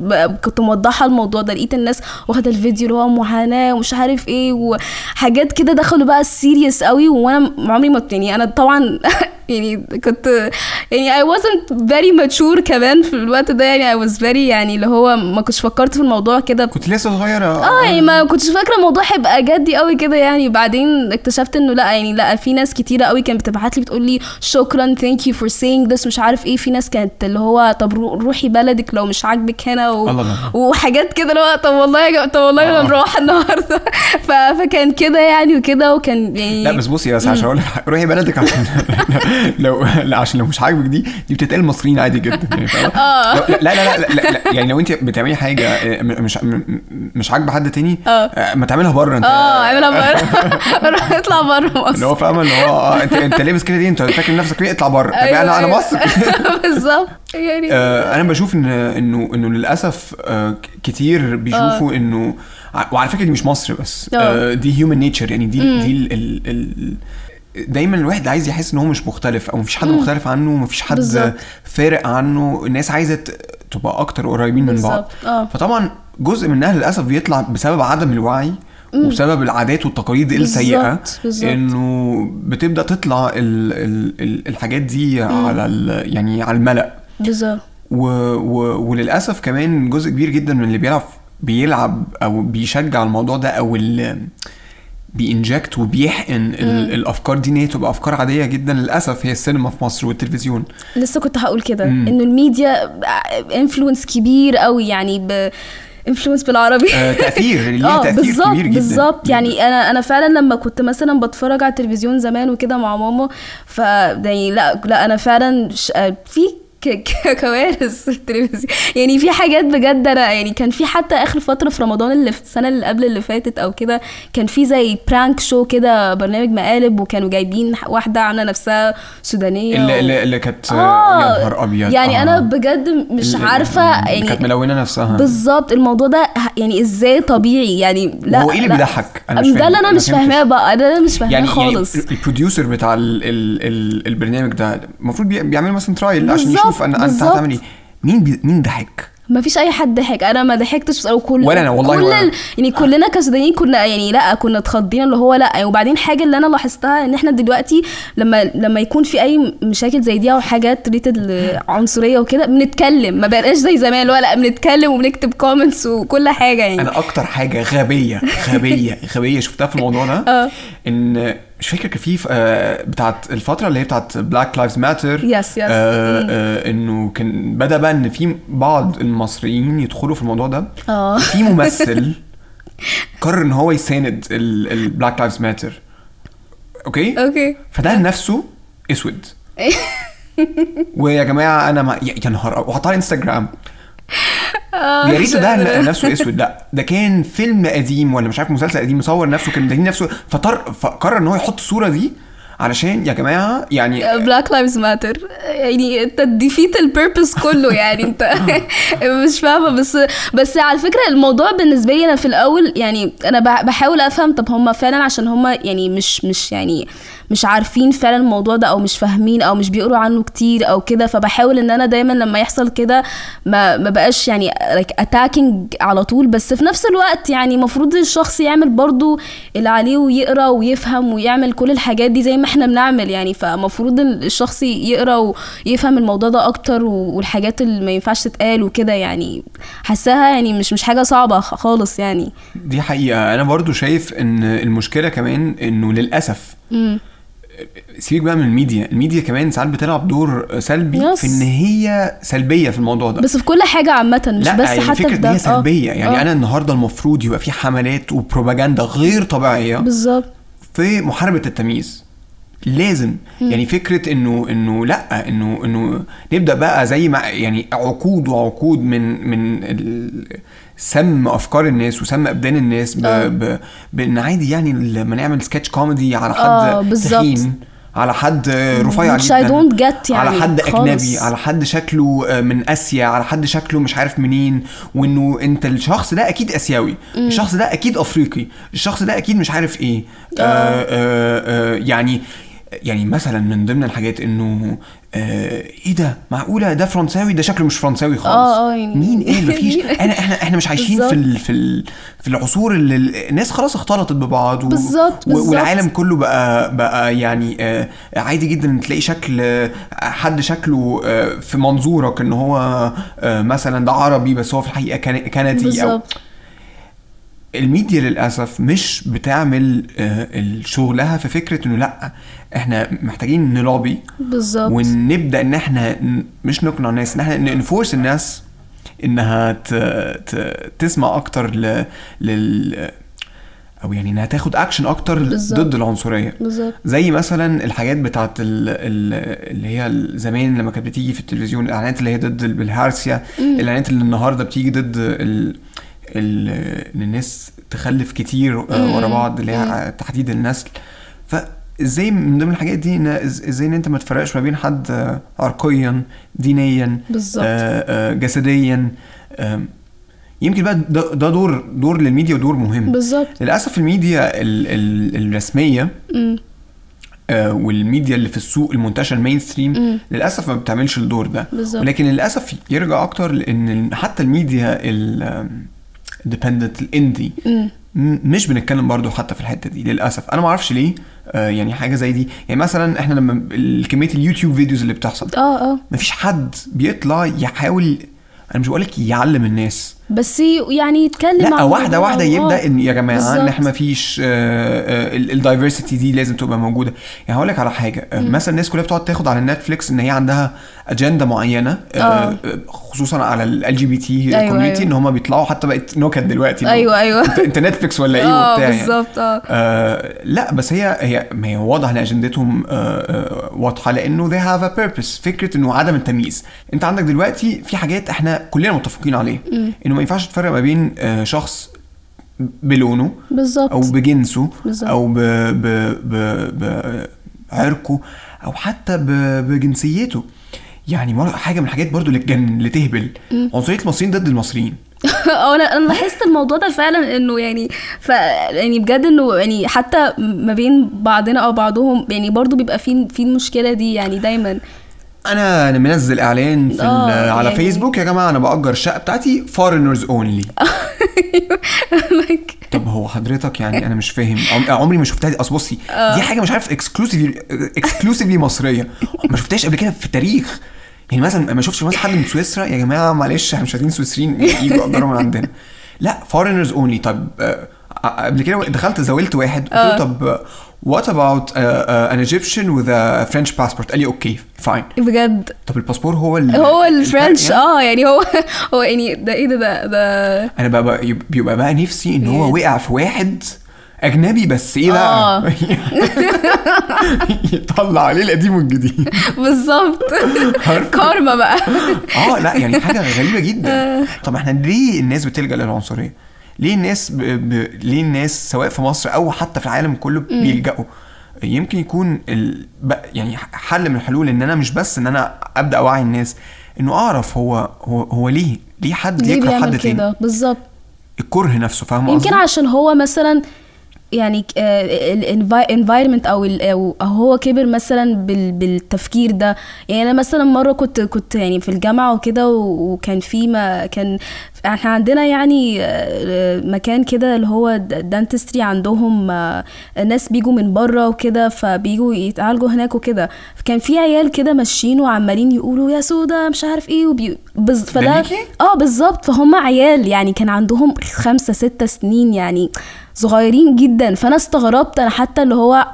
كنت موضحة الموضوع ده لقيت الناس واخدة الفيديو اللي هو معاناة ومش عارف إيه وحاجات كده دخلوا بقى ال serious قوي وأنا عمري ما يعني أنا طبعا يعني كنت يعني I wasn't very mature كمان في الوقت ده يعني I was very يعني اللي هو ما كنتش فكرت في الموضوع كده. كنت لسه صغيرة. آه يعني ما كنتش فاكرة الموضوع هيبقى جدي قوي كده يعني بعدين اكتشفت إنه لأ يعني لأ في ناس كتيرة قوي كانت بتبعت لي بتقول لي شكرا thank you for saying this مش عارف إيه في ناس كانت اللي هو طب رو- روحي بلدك لو مش عاجبك هنا و... الله. وحاجات كده اللي هو طب والله يا جماعة طب والله أنا آه. نروح النهارده ف... فكان كده يعني وكده وكان يعني لا بس بصي بس عشان أقول روحي بلدك عشان لو لأ عشان لو مش عاجبك دي دي بتتقال المصريين عادي جدا يعني؟ آه. لا لا لا, لا, لا, لا يعني لو أنت بتعملي حاجة آه، مش مش عاجبة حد تاني آه. آه، ما تعملها بره أنت آه اعملها بره روح اطلع بره اللي مصر هو فاهمه اللي هو آه انت أنت لابس كده دي؟ أنت فاكر نفسك ليه اطلع بره. طب أيوة، أنا أنا أيوة. مصر بالظبط. يعني آه، أنا بشوف ان انه إنه للأسف آه، كتير بيشوفوا انه ع- وعلى فكرة دي مش مصر بس. آه. آه، دي هيومن نيتشر يعني دي دي ال ال ال دايما الواحد عايز يحس إن هو مش مختلف أو مفيش حد مختلف عنه مفيش حد بالظبط. فارق عنه. الناس عايزة تبقى أكتر قريبين من بعض. آه. فطبعا جزء منها للأسف بيطلع بسبب عدم الوعي. وبسبب العادات والتقاليد السيئة. إنه بتبدأ تطلع ال ال ال الحاجات دي على ال يعني على الملأ بالظبط و... و... وللأسف كمان جزء كبير جدا من اللي بيلعب بيلعب أو بيشجع الموضوع ده أو. بي inject وبيحقن ال... الأفكار دي إن هي تبقى أفكار عادية جدا للأسف هي السينما في مصر والتلفزيون لسه كنت هقول كده مم. إنه ال media influence كبير قوي يعني ب influence بالعربي. آه تأثير ليها آه تأثير بالظبط كبير جدا. بالظبط. يعني أنا أنا فعلا لما كنت مثلا بتفرج على التلفزيون زمان وكده مع ماما ف يعني لا لا أنا فعلا ش... آه، في كوارث في التلفزيون يعني في حاجات بجد أنا يعني كان في حتى آخر فترة في رمضان اللي في السنة اللي قبل اللي فاتت أو كده كان في زي برانك شو كده برنامج مقالب وكانوا جايبين واحدة عاملة نفسها سودانية اللي, و- اللي, اللي كانت آه يا نهار أبيض يعني آه. أنا بجد مش اللي- عارفة اللي يعني كانت ملونة نفسها بالظبط الموضوع ده يعني إزاي طبيعي يعني لا هو إيه اللي. بيضحك؟ أنا مش ده. اللي أنا مش. فاهماه بقى ده أنا مش فاهماه يعني خالص يعني ال producer بتاع ال ال ال البرنامج ده المفروض بي- بيعمل مثلا trial عشان بالظبط، يشوف أنا أنت. هتعمل إيه مين بي مين ضحك؟ ما فيش أي حد ضحك أنا ما ضحكتش وكل ولا أنا والله كل ولا. يعني كلنا كسودانيين كنا يعني لأ كنا اتخضينا اللي هو لأ يعني وبعدين حاجة اللي أنا لاحظتها إن إحنا دلوقتي لما لما يكون في أي مشاكل زي دي أو حاجات related عنصريه وكده بنتكلم ما بقاش زي زمان هو لأ بنتكلم وبنكتب comments وكل حاجة يعني أنا أكتر حاجة غبية غبية غبية شفتها في الموضوع ده آه إن مش فاكر كان في آه، بتاعت الفترة اللي هي بتاعت Black Lives Matter yes yes. إنه كان بدأ بقى إن في بعض المصريين يدخلوا في الموضوع ده. آه. في ممثل قرر إن هو يساند ال Black Lives Matter okay؟ okay. فده نفسه أسود. ويا جماعة أنا ما يا نهار. وحطها انستجرام آه، يا ريته مش ده قادرة. نفسه أسود. لا ده كان فيلم قديم ولا مش عارف مسلسل قديم مصور نفسه كان مدهين نفسه. فطر فقرر إن هو يحط الصورة دي علشان يا جماعة يعني بلاك لايفز ماتر يعني أنت ديفيت البيربس كله يعني. أنت مش فاهمة. بس بس على فكرة الموضوع بالنسبة لي أنا في الأول يعني أنا بح- بحاول أفهم طب هم فعلا عشان هم يعني مش مش يعني مش عارفين فعلا الموضوع ده أو مش فاهمين أو مش بيقروا عنه كتير أو كده فبحاول إن أنا دايما لما يحصل كده ما ما بقاش يعني like attacking على طول بس في نفس الوقت يعني المفروض الشخص يعمل برضو اللي عليه ويقرأ ويفهم ويعمل كل الحاجات دي زي ما إحنا بنعمل يعني فمفروض الشخص يقرأ ويفهم الموضوع ده أكتر والحاجات اللي ما ينفعش تتقال وكده يعني. حاساها يعني مش مش حاجة صعبة خالص يعني. دي حقيقة. أنا برضو شايف إن المشكلة كمان إنه للأسف امم سيبك بقى من ال media. ال media كمان ساعات بتلعب دور سلبي yes. في إن هي سلبية في الموضوع ده. بس في كل حاجة عامة مش لا بس يعني حتى فكرة إن ده. هي آه. سلبية. يعني آه. أنا النهارده المفروض يبقى في حملات وبروباجندا غير طبيعية بالظبط. في محاربة التمييز. لازم. يعني فكرة إنه إنه لا إنه إنه نبدأ بقى زي ما يعني عقود وعقود من من ال- سم أفكار الناس وسم أبدان الناس ب آه. ب بإن عادي يعني لما نعمل سكتش كوميدي على آه، حد بالظبط. تخين على حد رفيع I جدا don't get يعني على حد خالص. أجنبي على حد شكله من أسيا على حد شكله مش عارف منين وإنه أنت الشخص ده أكيد آسيوي الشخص ده أكيد أفريقي الشخص ده أكيد مش عارف إيه آه آه آه يعني يعني مثلا من ضمن الحاجات إنه آه إيه ده؟ معقولة ده فرنساوي؟ ده شكله مش فرنساوي خالص. آه، آه، يعني- مين؟ إيه؟ مفيش. انا إحنا إحنا مش عايشين في ال في ال في العصور اللي الناس خلاص اختلطت ببعض و- بالظبط،. والعالم كله بقى بقى يعني آه، عادي جدا. تلاقي شكل آه، حد شكله آه، في منظورك إن هو آه، مثلا ده عربي بس هو في الحقيقة كندي أو بالظبط. الميديا للأسف مش بتعمل آه، شغلها في فكرة إنه لأ إحنا محتاجين نلوبي بالظبط. ونبدأ إن إحنا مش نقنع الناس إن إحنا نفورس الناس إنها ت... ت... تسمع أكتر ل... لل أو يعني إنها تاخد اكشن أكتر بالظبط. ضد العنصرية. بالظبط. زي مثلا الحاجات بتاعت ال... ال... اللي هي زمان لما كانت بتيجي في التلفزيون الإعلانات اللي هي ضد البلهارسيا الإعلانات اللي النهارده بتيجي ضد ال... إن الناس تخلف كتير آه، ورا بعض اللي هي تحديد النسل. فإزاي من ضمن الحاجات دي ان إزاي إن أنت ما تفرقش ما بين حد آه، عرقيا دينيا بالظبط. آه، آه، جسديا. يمكن بقى ده, دور دور للميديا ودور مهم. بالظبط. للأسف الميديا ال ال الرسمية. آه، والميديا اللي في السوق المنتشر المين ستريم. للأسف ما بتعملش الدور ده. بالظبط. ولكن للأسف يرجع أكتر لإن حتى الميديا ال independent ال indie مش بنتكلم برضو حتى في الحتة دي للأسف. أنا ما أعرفش ليه آه يعني حاجة زي دي. يعني مثلا إحنا لما كمية اليوتيوب videos اللي بتحصل. آه آه. مفيش حد بيطلع يحاول أنا مش بقولك يعلم الناس. بس يعني يتكلم لا عن واحدة واحدة يبدأ آه، إن يا جماعة إن. إحنا مفيش ال diversity دي لازم تبقى موجودة. يعني هقول لك على حاجة آه، مثلا الناس كلها بتقعد تاخد على نتفليكس إن هي عندها اجنده معينة آه، آه. آه، خصوصا على ال LGBT community. إن هم بيطلعوا حتى بقت نكت دلوقتي أيوه أيوه. أنت, نتفليكس ولا إيه آه وبتاع يعني. بالظبط آه. آه لا بس هي هي ما هي واضح إن اجندتهم آه آه واضحة لأنه they have a purpose. فكرة إنه عدم التمييز. أنت عندك دلوقتي في حاجات انا كلنا متفقين عليها. إنه ما ينفعش تفرق ما بين آه شخص بلونه بالظبط. أو بجنسه بالظبط. أو ب ب ب بعرقه أو حتى ب بجنسيته. يعني حاجة من الحاجات برضو اللي تجنن اللي تهبل عنصرية المصريين ضد المصريين. آه أنا أنا لاحظت الموضوع ده فعلا إنه يعني ف يعني بجد إنه يعني حتى ما بين بعضنا أو بعضهم يعني برضو بيبقى في في المشكلة دي يعني دايما. أنا أنا منزل إعلان في آه، على يعني- فيسبوك يا جماعة أنا بأجر الشقه بتاعتي foreigners only like طب هو حضرتك يعني أنا مش فاهم. عم- عمري ما شفتها دي. أصل بصي دي حاجة مش عارف exclusively exclusively مصرية. ما شفتهاش قبل كده في التاريخ. يعني مثلا ما شفتش مثلا حد من سويسرا؟ يا جماعة معلش إحنا مش عايزين سويسريين يجوا من عندنا. لا foreigners only طب آه، قبل كده دخلت زاولت واحد قلت له آه. طب what about an Egyptian with French passport قال لي okay fine بجد؟ طب الباسبور هو ال هو ال French؟ يعني؟ آه يعني هو هو يعني ده إيه ده؟ ده ده أنا بقى, بقى يب- بيبقى بقى نفسي إن هو. وقع في واحد أجنبي بس إيه بقى؟ آه. يطلع عليه القديم والجديد. بالظبط؟ كارما بقى. آه لا يعني حاجة غريبة جدا. طب إحنا ليه الناس بتلجأ للعنصرية؟ ليه الناس ب... ب... ليه الناس سواء في مصر أو حتى في العالم كله بيلجأوا؟ يمكن يكون ال... ب... يعني حل من الحلول إن أنا مش بس إن أنا أبدأ اوعي الناس إنه أعرف هو هو هو ليه ليه حد ليه يكره حد تاني؟ بالظبط. الكره نفسه فاهم يمكن قصدي؟ عشان هو مثلا يعني الانفايرمنت أو أو هو كبر مثلا بال- بالتفكير ده. يعني أنا مثلا مرة كنت كنت يعني في الجامعة وكده وكان في ما كان إحنا عندنا يعني آه، مكان كده اللي هو دانتستري عندهم آه، ناس بيجوا من بره وكده فبيجوا يتعالجوا هناك وكده. فكان في عيال كده ماشيين وعمالين يقولوا يا سودا مش عارف إيه وبي... بز... فده؟ آه بالظبط. فهم عيال يعني كان عندهم خمسة ستة سنين يعني صغيرين جدا. فأنا استغربت أنا حتى اللي هو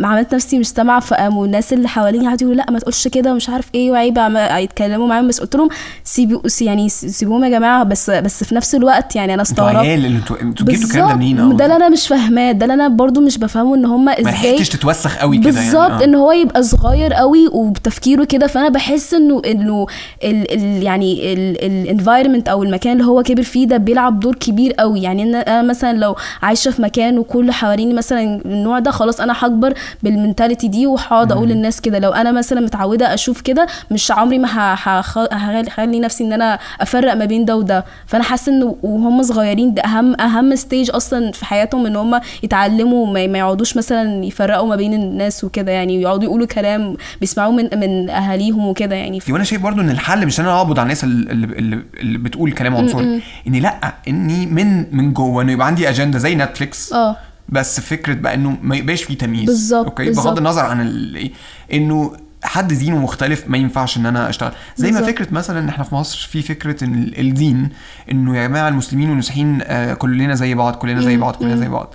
عملت نفسي مش سامعه فقاموا الناس اللي حواليني قعدوا يقولوا لأ ما تقولش كده ومش عارف إيه وعيب يتكلموا معاهم بس قلت لهم سيبوا يعني سيبوهم يا جماعة بس بس في نفس الوقت يعني أنا استغربت أنتوا أنتوا جبتوا الكلام ده منين بالظبط. ده اللي أنا مش فاهماه ده اللي أنا برضو مش بفهمه إن هم ما إزاي لحقتش تتوسخ قوي كده يعني بالظبط آه. إن هو يبقى صغير قوي وبتفكيره كده فأنا بحس إنه إنه ال ال يعني الانفايرمنت أو المكان اللي هو كبر فيه ده بيلعب دور كبير قوي يعني إن أنا مثلا لو عايشة في مكان وكل حواليني مثلا النوع ده خلاص أنا هكبر بال mentality دي وهقعد أقول للناس كده. لو أنا مثلا متعودة أشوف كده مش عمري ما هخلي نفسي إن أنا أفرق ما بين ده وده. فأنا حاسة إنه وهم صغيرين ده أهم أهم stage أصلا في حياتهم إن هم يتعلموا ما يقعدوش مثلا يفرقوا ما بين الناس وكده. يعني يقعدوا يقولوا كلام بيسمعوه من من أهاليهم وكده يعني. ف... وأنا شايف برضو إن الحل مش إن أنا أقبض على الناس اللي, اللي, اللي بتقول كلام عنصري. اني لأ إني من من جوه إنه يبقى عندي اجنده زي نتفليكس آه. بس فكرة بقى إنه ما يبقاش فيه تمييز. بالظبط، أوكي؟ بالظبط. بغض النظر عن ال- إيه، إنه حد دينه مختلف ما ينفعش إن أنا أشتغل. زي ما بالظبط. فكرة مثلا ان إحنا في مصر في فكرة إن ال- الدين إنه يا جماعة المسلمين والمسيحيين آه كلنا زي بعض كلنا زي بعض كلنا زي بعض.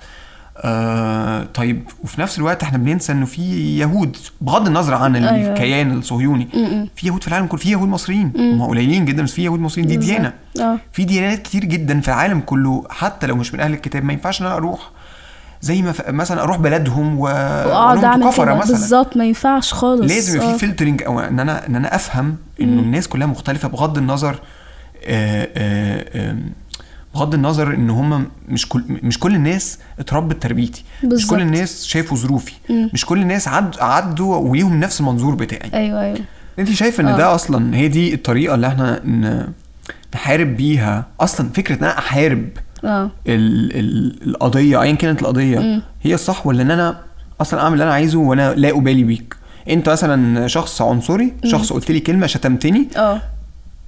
آه طيب وفي نفس الوقت إحنا بننسى إنه في يهود بغض النظر عن أيوة. الكيان الصهيوني في يهود في العالم كله في يهود مصريين. هم قليلين جدا بس في يهود مصريين. دي. ديانة. آه. في ديانات كتير جدا في العالم كله حتى لو مش من أهل الكتاب ما ينفعش إن أنا أروح. زي ما ف... مثلا أروح بلدهم و وأقعد أعمل كده. مثلا. بالظبط ما ينفعش خالص. لازم يبقى آه. في فلترنج أو إن أنا إن أنا أفهم إنه الناس كلها مختلفة بغض النظر آه، آه، بغض النظر إن هم مش كل مش كل الناس اتربت تربيتي. مش بالظبط. كل الناس شافوا ظروفي. مش كل الناس عد عدوا وليهم نفس المنظور بتاعي. أيوه أيوه. انت شايف إن آه. ده أصلا هي دي الطريقة اللي إحنا ن- نحارب بيها؟ أصلا فكرة إن أنا أحارب آه. ال ال القضية ايا كانت القضية هي الصح ولا إن أنا أصلا أعمل اللي أنا عايزه وأنا لا أبالي بيك؟ أنت مثلا شخص عنصري شخص قلت لي كلمة شتمتني آه.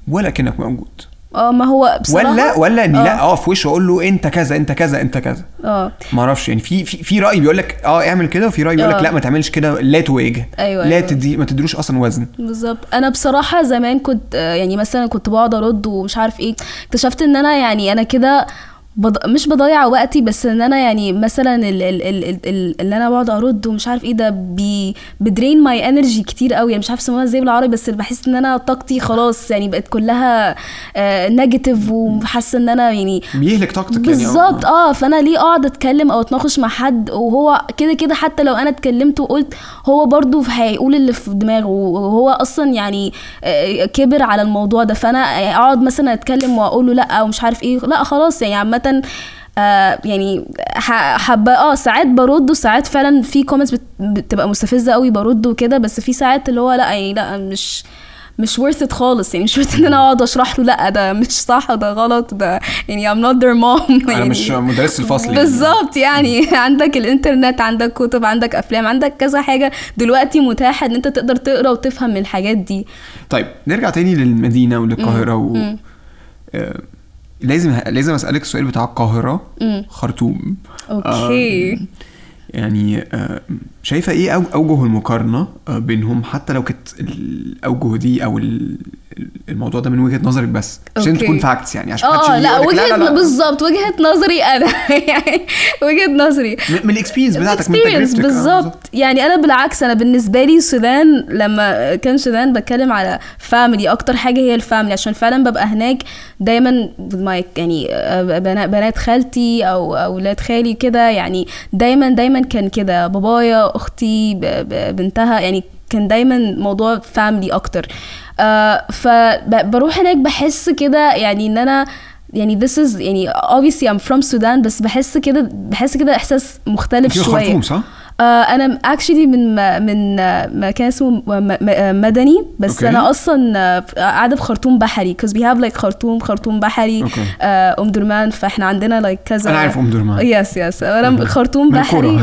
ولا كأنك موجود. آه ما هو بصراحة ولا ولا إني آه. لا أقف في وشه واقول له أنت كذا أنت كذا أنت كذا. آه. ما أعرفش يعني في في في رأي بيقول لك آه اعمل كده وفي رأي بيقول لك آه. لا ما تعملش كده لا تواجه أيوة، لا أيوة. تدي ما تدروش أصلا وزن. بالظبط. أنا بصراحة زمان كنت آه، يعني مثلا كنت بقعد أرد ومش عارف إيه اكتشفت إن أنا يعني أنا كده بض... مش بضيع وقتي بس إن أنا يعني مثلا ال... ال... ال... ال... ال... اللي أنا بقعد أرد ومش عارف إيه ده بي... ب drain my energy كتير قوي يعني مش عارف اسمها إزاي بالعربي بس بحس إن أنا طاقتي خلاص يعني بقت كلها negative وحاسة إن أنا يعني بيهلك طاقتك يعني أو- بالظبط آه. فأنا ليه أقعد أتكلم أو أتناقش مع حد؟ وهو كده كده حتى لو أنا اتكلمت وقلت هو برضو هيقول اللي في دماغه وهو أصلا يعني آه، كبر على الموضوع ده. فأنا أقعد مثلا أتكلم واقول له لأ ومش عارف إيه لأ خلاص يعني عامة آه يعني حابه آه ساعات برد وساعات فعلا في كومنتس بتبقى مستفزة قوي برد وكده بس في ساعات اللي هو لأ يعني لأ مش مش worth it خالص يعني مش worth إن أنا أقعد أشرح له لأ ده مش صح ده غلط ده يعني I'm not their mom أنا يعني مش مدرس الفصل. بالظبط يعني عندك الإنترنت عندك كتب عندك أفلام عندك كذا حاجة دلوقتي متاحة إن أنت تقدر تقرأ وتفهم من الحاجات دي طيب نرجع تاني للمدينة وللقاهرة و... آه، لازم لازم أسألك السؤال بتاع القاهرة. خرطوم okay يعني آه، شايفة إيه أو- أوجه المقارنة آه، بينهم؟ حتى لو كانت الأوجه دي أو ال- الموضوع ده من وجهة نظرك بس عشان. تكون facts يعني عشان آه لا وجهة بالظبط وجهة نظري أنا. يعني وجهة نظري. من ال experience بتاعتك من تجربتك. آه، بالظبط. يعني أنا بالعكس أنا بالنسبة لي السودان لما كان السودان بتكلم على family أكتر حاجة هي ال family عشان فعلا ببقى هناك دايما يعني آه، بنا- بنات خالتي أو أولاد خالي كده يعني دايما دايما كان كده. بابايا أختي ب- ب- بنتها يعني كان دايما موضوع family أكتر آه فبروح هناك بحس كده يعني إن أنا يعني this is يعني obviously I'm from Sudan بس بحس كده بحس كده إحساس مختلف شوية خرطوم صح؟ آه أنا actually من من آه، مكان اسمه آه، مدني بس okay. أنا أصلا قاعدة في خرطوم بحري because we have like خرطوم خرطوم بحري. آه، أم درمان فإحنا عندنا like كذا أنا عارف أم درمان yes yes أنا. خرطوم بحري.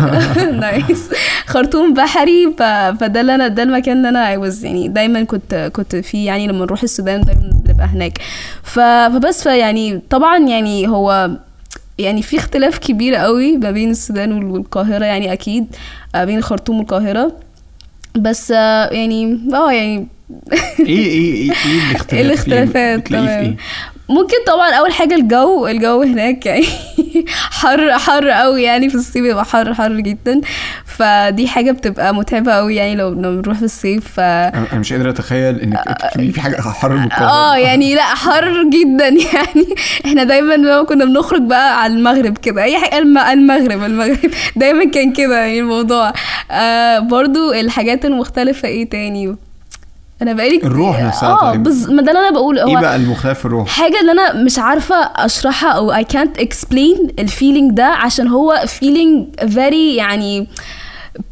nice خرطوم بحري. فده اللي أنا ده المكان اللي أنا I was يعني دايما كنت كنت فيه يعني لما نروح السودان دايما بنبقى هناك. فبس فيعني طبعا يعني هو يعني في اختلاف كبير قوي ما بين السودان وال- والقاهرة يعني أكيد آه، بين الخرطوم والقاهرة. بس آه، يعني آه يعني إيه إيه إيه إيه الاختلاف؟ إيه الاختلافات تمام. ممكن طبعا أول حاجة الجو الجو هناك يعني حر حر قوي يعني في الصيف بيبقى حر حر جدا. فدي حاجة بتبقى متعبة قوي يعني لو بنروح في الصيف. ف أنا مش قادر أتخيل تكتبي في حاجة حر من آه يعني لأ حر جدا يعني. إحنا دايما لما كنا بنخرج بقى على المغرب كده. أي حاجة الم- المغرب المغرب. دايما كان كده يعني الموضوع. آه برضو الحاجات المختلفة إيه تاني؟ أنا بقالي الروح نفسها آه طيب. بز... ما ده اللي أنا بقول إيه هو بقى المختلف في الروح؟ حاجة اللي أنا مش عارفة أشرحها أو I can't explain الفيلينج ده عشان هو feeling very يعني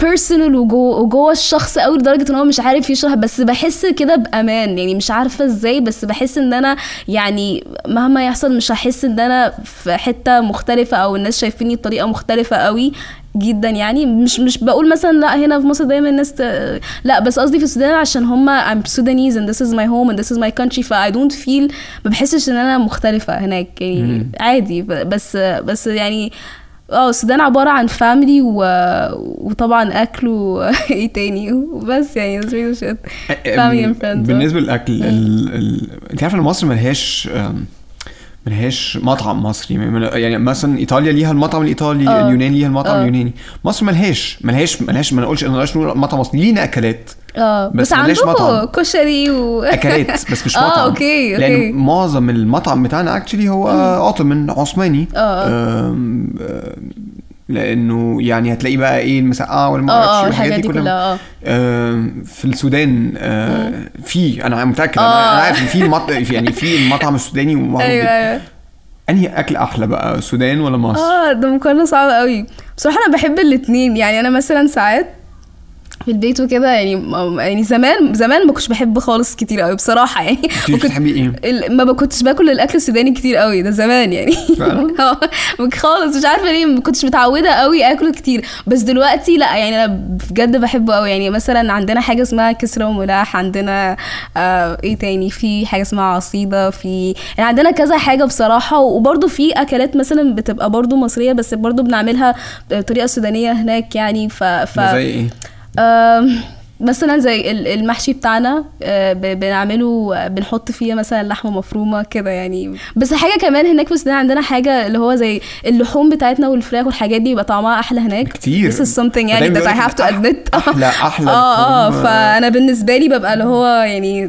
personal وجوه وجوه الشخص قوي لدرجة إن هو مش عارف يشرح بس بحس كده بأمان. يعني مش عارفة إزاي بس بحس إن أنا يعني مهما يحصل مش هحس إن أنا في حتة مختلفة أو الناس شايفيني بطريقة مختلفة قوي جدا. يعني مش مش بقول مثلا لا هنا في مصر دايما الناس ت... لا بس قصدي في السودان عشان هما I'm Sudanese and this is my home and this is my country ف I don't feel ما بحسش إن أنا مختلفة هناك. يعني. عادي بس بس يعني آه السودان عبارة عن فاميلي و... وطبعا أكل وايه تاني؟ وبس يعني family and friends. بالنسبة للأكل ال... ال... أنت عارفة إن مصر ملهاش ملهاش مطعم مصري. يعني مثلا إيطاليا ليها المطعم الإيطالي آه. اليونان ليها المطعم آه. اليوناني. مصر ملهاش ملهاش ملهاش ما نقولش نقولش نقول مطعم مصري. لينا أكلات آه. بس بس, ملهاش عندكم مطعم. كشري و أكلات بس مش آه مطعم. okay لأن okay معظم المطعم بتاعنا actually هو Ottoman عثماني. آه آه. آم، آم، لأنه يعني هتلاقي بقى إيه المسقعة والما آه آه أعرفش الحاجات دي كلها آه في السودان آه، في أنا متأكد أنا آه. أنا عارف في. في- يعني في المطعم السوداني ومعروف أيوه. أيوه أنهي أكل أحلى بقى السودان ولا مصر؟ آه ده مقارنة صعبة قوي بصراحة أنا بحب الاتنين يعني أنا مثلا ساعات في البيت وكده يعني يعني زمان زمان ما كنتش بحب خالص كتير قوي بصراحة يعني انت بتحبي إيه؟ ما كنتش باكل الأكل السوداني كتير قوي ده زمان يعني فعلا؟ آه خالص مش عارفة ليه ما كنتش متعودة قوي اكله كتير بس دلوقتي لأ يعني أنا بجد بحبه قوي يعني مثلا عندنا حاجة اسمها كسره وملاح عندنا آه إيه تاني في حاجة اسمها عصيدة في يعني عندنا كذا حاجة بصراحة وبرده في أكلات مثلا بتبقى برده مصرية بس برده بنعملها بطريقة سودانية هناك يعني ف, ف... زي إيه؟ مثلا زي ال- المحشي بتاعنا ب- بنعمله بنحط فيه مثلا لحمة مفرومة كده يعني بس حاجة كمان هناك في السودان عندنا حاجة اللي هو زي اللحوم بتاعتنا والفراخ والحاجات دي بيبقى طعمها أحلى هناك كتير. This is something يعني that I have to admit أحلى- أحلى آه آه. فأنا بالنسبة لي ببقى اللي هو يعني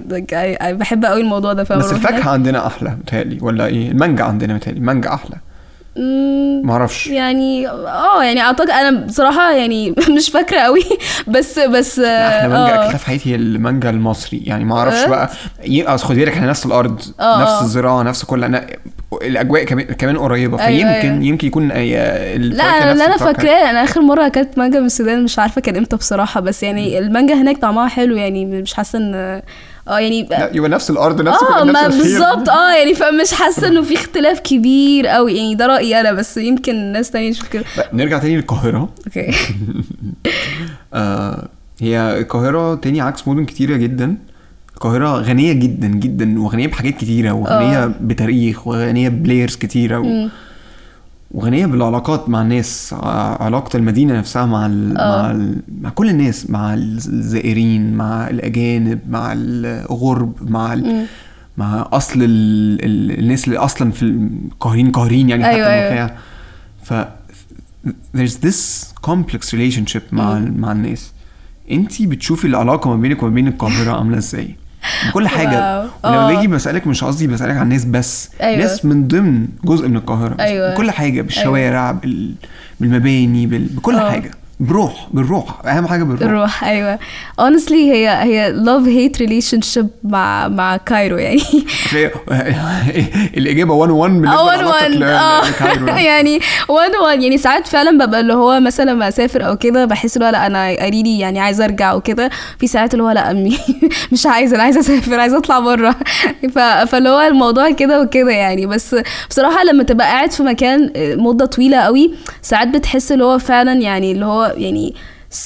بحب قوي الموضوع ده بس. الفاكهة عندنا أحلى متهيألي ولا إيه؟ المانجا عندنا متهيألي المانجا أحلى مم، معرفش يعني آه يعني أعتقد أنا بصراحة يعني مش فاكرة قوي بس بس أحلى مانجا آه. أكلتها في حياتي هي المانجا المصري يعني ما أعرفش أه؟ بقى اصل خدي بالك إحنا نفس الأرض آه، نفس آه. الزراعة نفس كل أنا الأجواء كمان كمان قريبة أيوة، فيمكن أيوة. يمكن يكون لا أنا اللي أنا. فاكراه أنا آخر مرة أكلت مانجا من السودان مش عارفة كان إمتى بصراحة بس يعني المانجا هناك طعمها حلو يعني مش حاسة إن آه يعني يبقى نفس الأرض نفس آه ما. بالظبط آه يعني فمش حاسة إنه في اختلاف كبير قوي يعني ده رأيي أنا بس يمكن ناس تانية تشوف كده نرجع تاني للقاهرة. okay. آه هي القاهرة تاني عكس مدن كتيرة جدا. القاهرة غنية جدا جدا وغنية بحاجات كتيرة وغنية آه. بتاريخ وغنية ب layers كتيرة و... وغنية بالعلاقات مع الناس ع- علاقة المدينة نفسها مع ال... آه. مع ال... مع كل الناس مع الزائرين مع الأجانب مع الغرب مع ال... مم. مع أصل ال... ال... الناس اللي أصلا في القاهرين قاهرين يعني حتى أيوة، أيوة. ف there's this complex relationship مع. مع الناس انتي بتشوفي العلاقة ما بينك وما بين القاهرة عاملة إزاي؟ بكل حاجة واو. ولما آه. باجي بسألك مش قصدي بسألك عن الناس بس أيوة. ناس من ضمن جزء من القاهرة بس أيوة. بكل حاجة بالشوارع بال... بالمباني بال... بكل آه. حاجة بروح بالروح أهم حاجة بالروح الروح أيوه. Honestly هي هي love hate relationship مع مع كايرو يعني. الإجابة 1 1 بالنسبة اول لعلاقتك وان ل- آه. لكايرو يعني وان وان يعني ساعات فعلا ببقى اللي هو مثلا لما أسافر أو كده بحس اللي هو لأ أنا قريبي يعني عايزه أرجع وكده في ساعات اللي هو لأ أمي مش عايزه أنا عايزه أسافر عايزه أطلع بره. فاللي هو الموضوع كده وكده يعني. بس بصراحة لما تبقى قاعد في مكان مدة طويلة قوي ساعات بتحس اللي هو فعلا يعني اللي هو يعني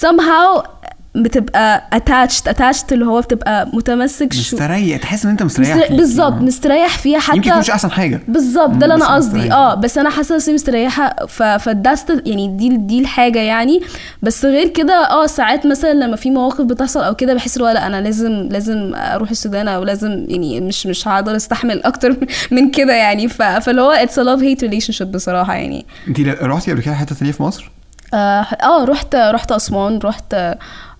somehow بتبقى attached attached اللي هو بتبقى متمسك شو مستريح تحس إن أنت مستريح. بالظبط آه. مستريح فيها حتى يمكن يكونش أحسن حاجة بالظبط ده اللي أنا قصدي. آه بس أنا حاسة نفسي مستريحة ف ف that's يعني دي دي الحاجة يعني بس غير كده آه ساعات مثلا لما في مواقف بتحصل أو كده بحس اللي لأ أنا لازم لازم أروح السودان أو لازم يعني مش مش هقدر أستحمل أكتر من كده يعني ف فاللي هو it's a love hate relationship بصراحة يعني أنت رحتي قبل كده حتة تانية في مصر؟ آه آه، رحت رحت أسوان رحت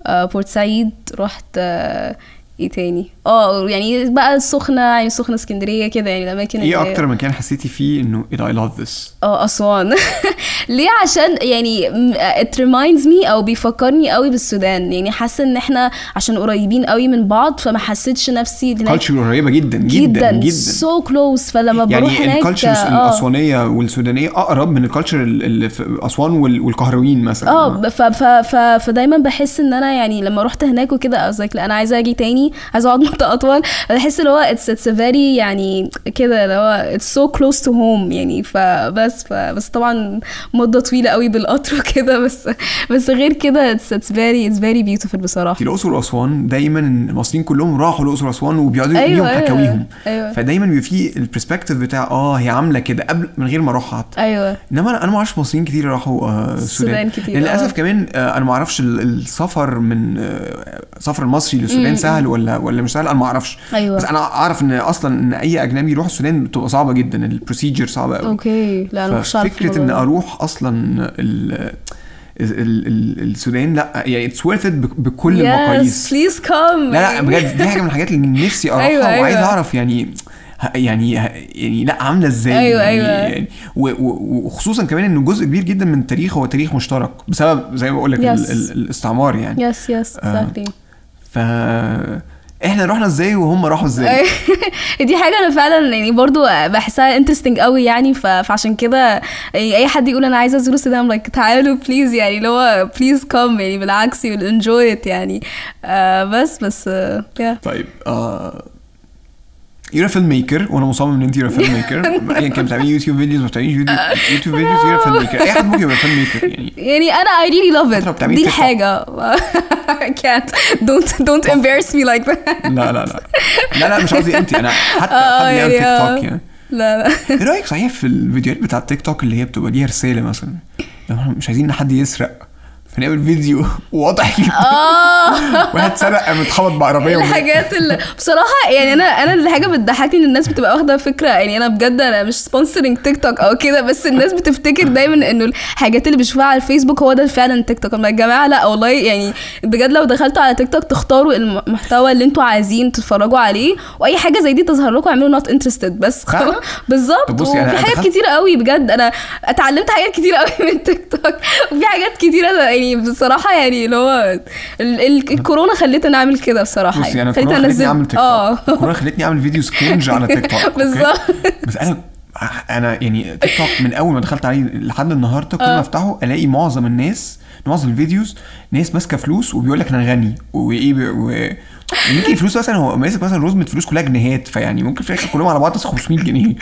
آه بورسعيد رحت آه إيه تاني؟ آه يعني بقى السخنة يعني السخنه اسكندرية كده يعني الأماكن اللي هي- أكتر مكان حسيتي فيه إيه ده I love this؟ آه أسوان. ليه؟ عشان يعني م- it reminds me أو بيفكرني قوي بالسودان. يعني حاسة إن إحنا عشان قريبين قوي من بعض فما حسيتش نفسي هناك culture قريبة جدا جدا جدا, so close فلما بروح يعني هناك ال cultures آه. الأسوانية والسودانية أقرب من ال culture اللي في أسوان وال- والقهرويين مثلا. آه فدايما بحس إن أنا يعني لما رحت هناك وكده I was like لا أنا عايزة أجي تاني. عايزة أقعد مده أطول. بحس اللي هو it's a very يعني كده اللي هو it's so close to home يعني. فبس فبس طبعا مدة طويلة قوي بالقطر وكده. بس بس غير كده it's it's very it's very beautiful بصراحة. في الأقصر وأسوان دايما المصريين كلهم راحوا الأقصر وأسوان وبيقعدوا أيوة، ليهم أيوة. حكاويهم. أيوة. فدايما بيبقى في ال perspective بتاع آه هي عاملة كده قبل من غير ما أروح حتى. أيوه. إنما أنا ما أعرفش مصريين كتير راحوا آه السودان كتير، للأسف آه. كمان آه أنا ما أعرفش ال- السفر من آه سفر المصري للسودان سهل ولا ولا مش سهل أنا ما أعرفش أيوة. بس أنا أعرف إن أصلا إن أي أجنبي يروح السودان بتبقى صعبة جدا ال procedure صعبة قوي okay لا أنا مش عارفه فكره إن. أروح أصلا ال ال ال السودان لا يعني it's worth بكل yes المقاييس please come لا لا بجد دي حاجة من الحاجات اللي نفسي أروحها أيوة، أيوة. وعايز أعرف يعني يعني يعني لا عاملة إزاي أيوة، يعني أيوة. يعني وخصوصا كمان انه جزء كبير جدا من التاريخ هو تاريخ مشترك بسبب زي ما بقول لك Yes. ال- ال- الاستعمار يعني yes yes آه. exactly ف إحنا رحنا إزاي وهم راحوا إزاي دي حاجة أنا فعلا يعني برضو بحسها interesting قوي يعني فعشان كده يعني أي حد يقول أنا عايزة أزور السودان like تعالوا please يعني اللي هو please come يعني بالعكس you enjoy it يعني آه بس بس آه yeah. طيب آه you're a filmmaker وأنا مصمم إن أنت you're a filmmaker ايا كان بتعملي YouTube videos ما بتعمليش YouTube videos you're a filmmaker أي حد ممكن يبقى filmmaker يعني. يعني أنا I really love حتى لو it بتعملي تيك توك. حاجة I can't. Don't don't embarrass me like that. لا لا لا. لا لا مش قصدي أنت. أنا حتى حد يعني تيك. توك يعني. لا لا. إيه رأيك صحيح في الفيديوهات بتاعت تيك توك اللي هي بتبقى ليها رسالة مثلا؟ مش عايزين إن حد يسرق. فنعمل فيديو واضح جدا. آه. واحد سرق قام اتخبط بعربيه. الحاجات اللي بصراحة يعني أنا أنا اللي حاجة بتضحكني إن الناس بتبقى واخدة فكرة يعني أنا بجد أنا مش sponsoring تيك توك أو كده بس الناس بتفتكر دايما إنه الحاجات اللي بيشوفوها على الفيسبوك هو ده فعلا تيك توك يا جماعة لا والله يعني بجد لو دخلتوا على تيك توك تختاروا المحتوى اللي أنتوا عايزين تتفرجوا عليه وأي حاجة زي دي تظهر لكم اعملوا not interested بس؟ بالظبط. أنا وفي حاجات كتير قوي بجد أنا اتعلمت حاجات كتير قوي من تيك توك وفي حاجات كتير أنا يعني بصراحة يعني اللي هو ال- ال- الكورونا خلتني اعمل كده بصراحة بصي يعني أنا خلتني انزل أعمل تيك آه. توك كورونا خلتني أعمل videos cringe على تيك توك؟ بالظبط. بس أنا أنا يعني تيك توك من أول ما دخلت عليه لحد النهارده كل ما آه. أفتحه ألاقي معظم الناس معظم ال videos ناس ماسكة فلوس وبيقول لك أنا غني وإيه يمكن الفلوس مثلا هو ماسك مثلا رزمه فلوس كلها جنيهات فيعني ممكن في الآخر كلهم على بعض بس 500 جنيه.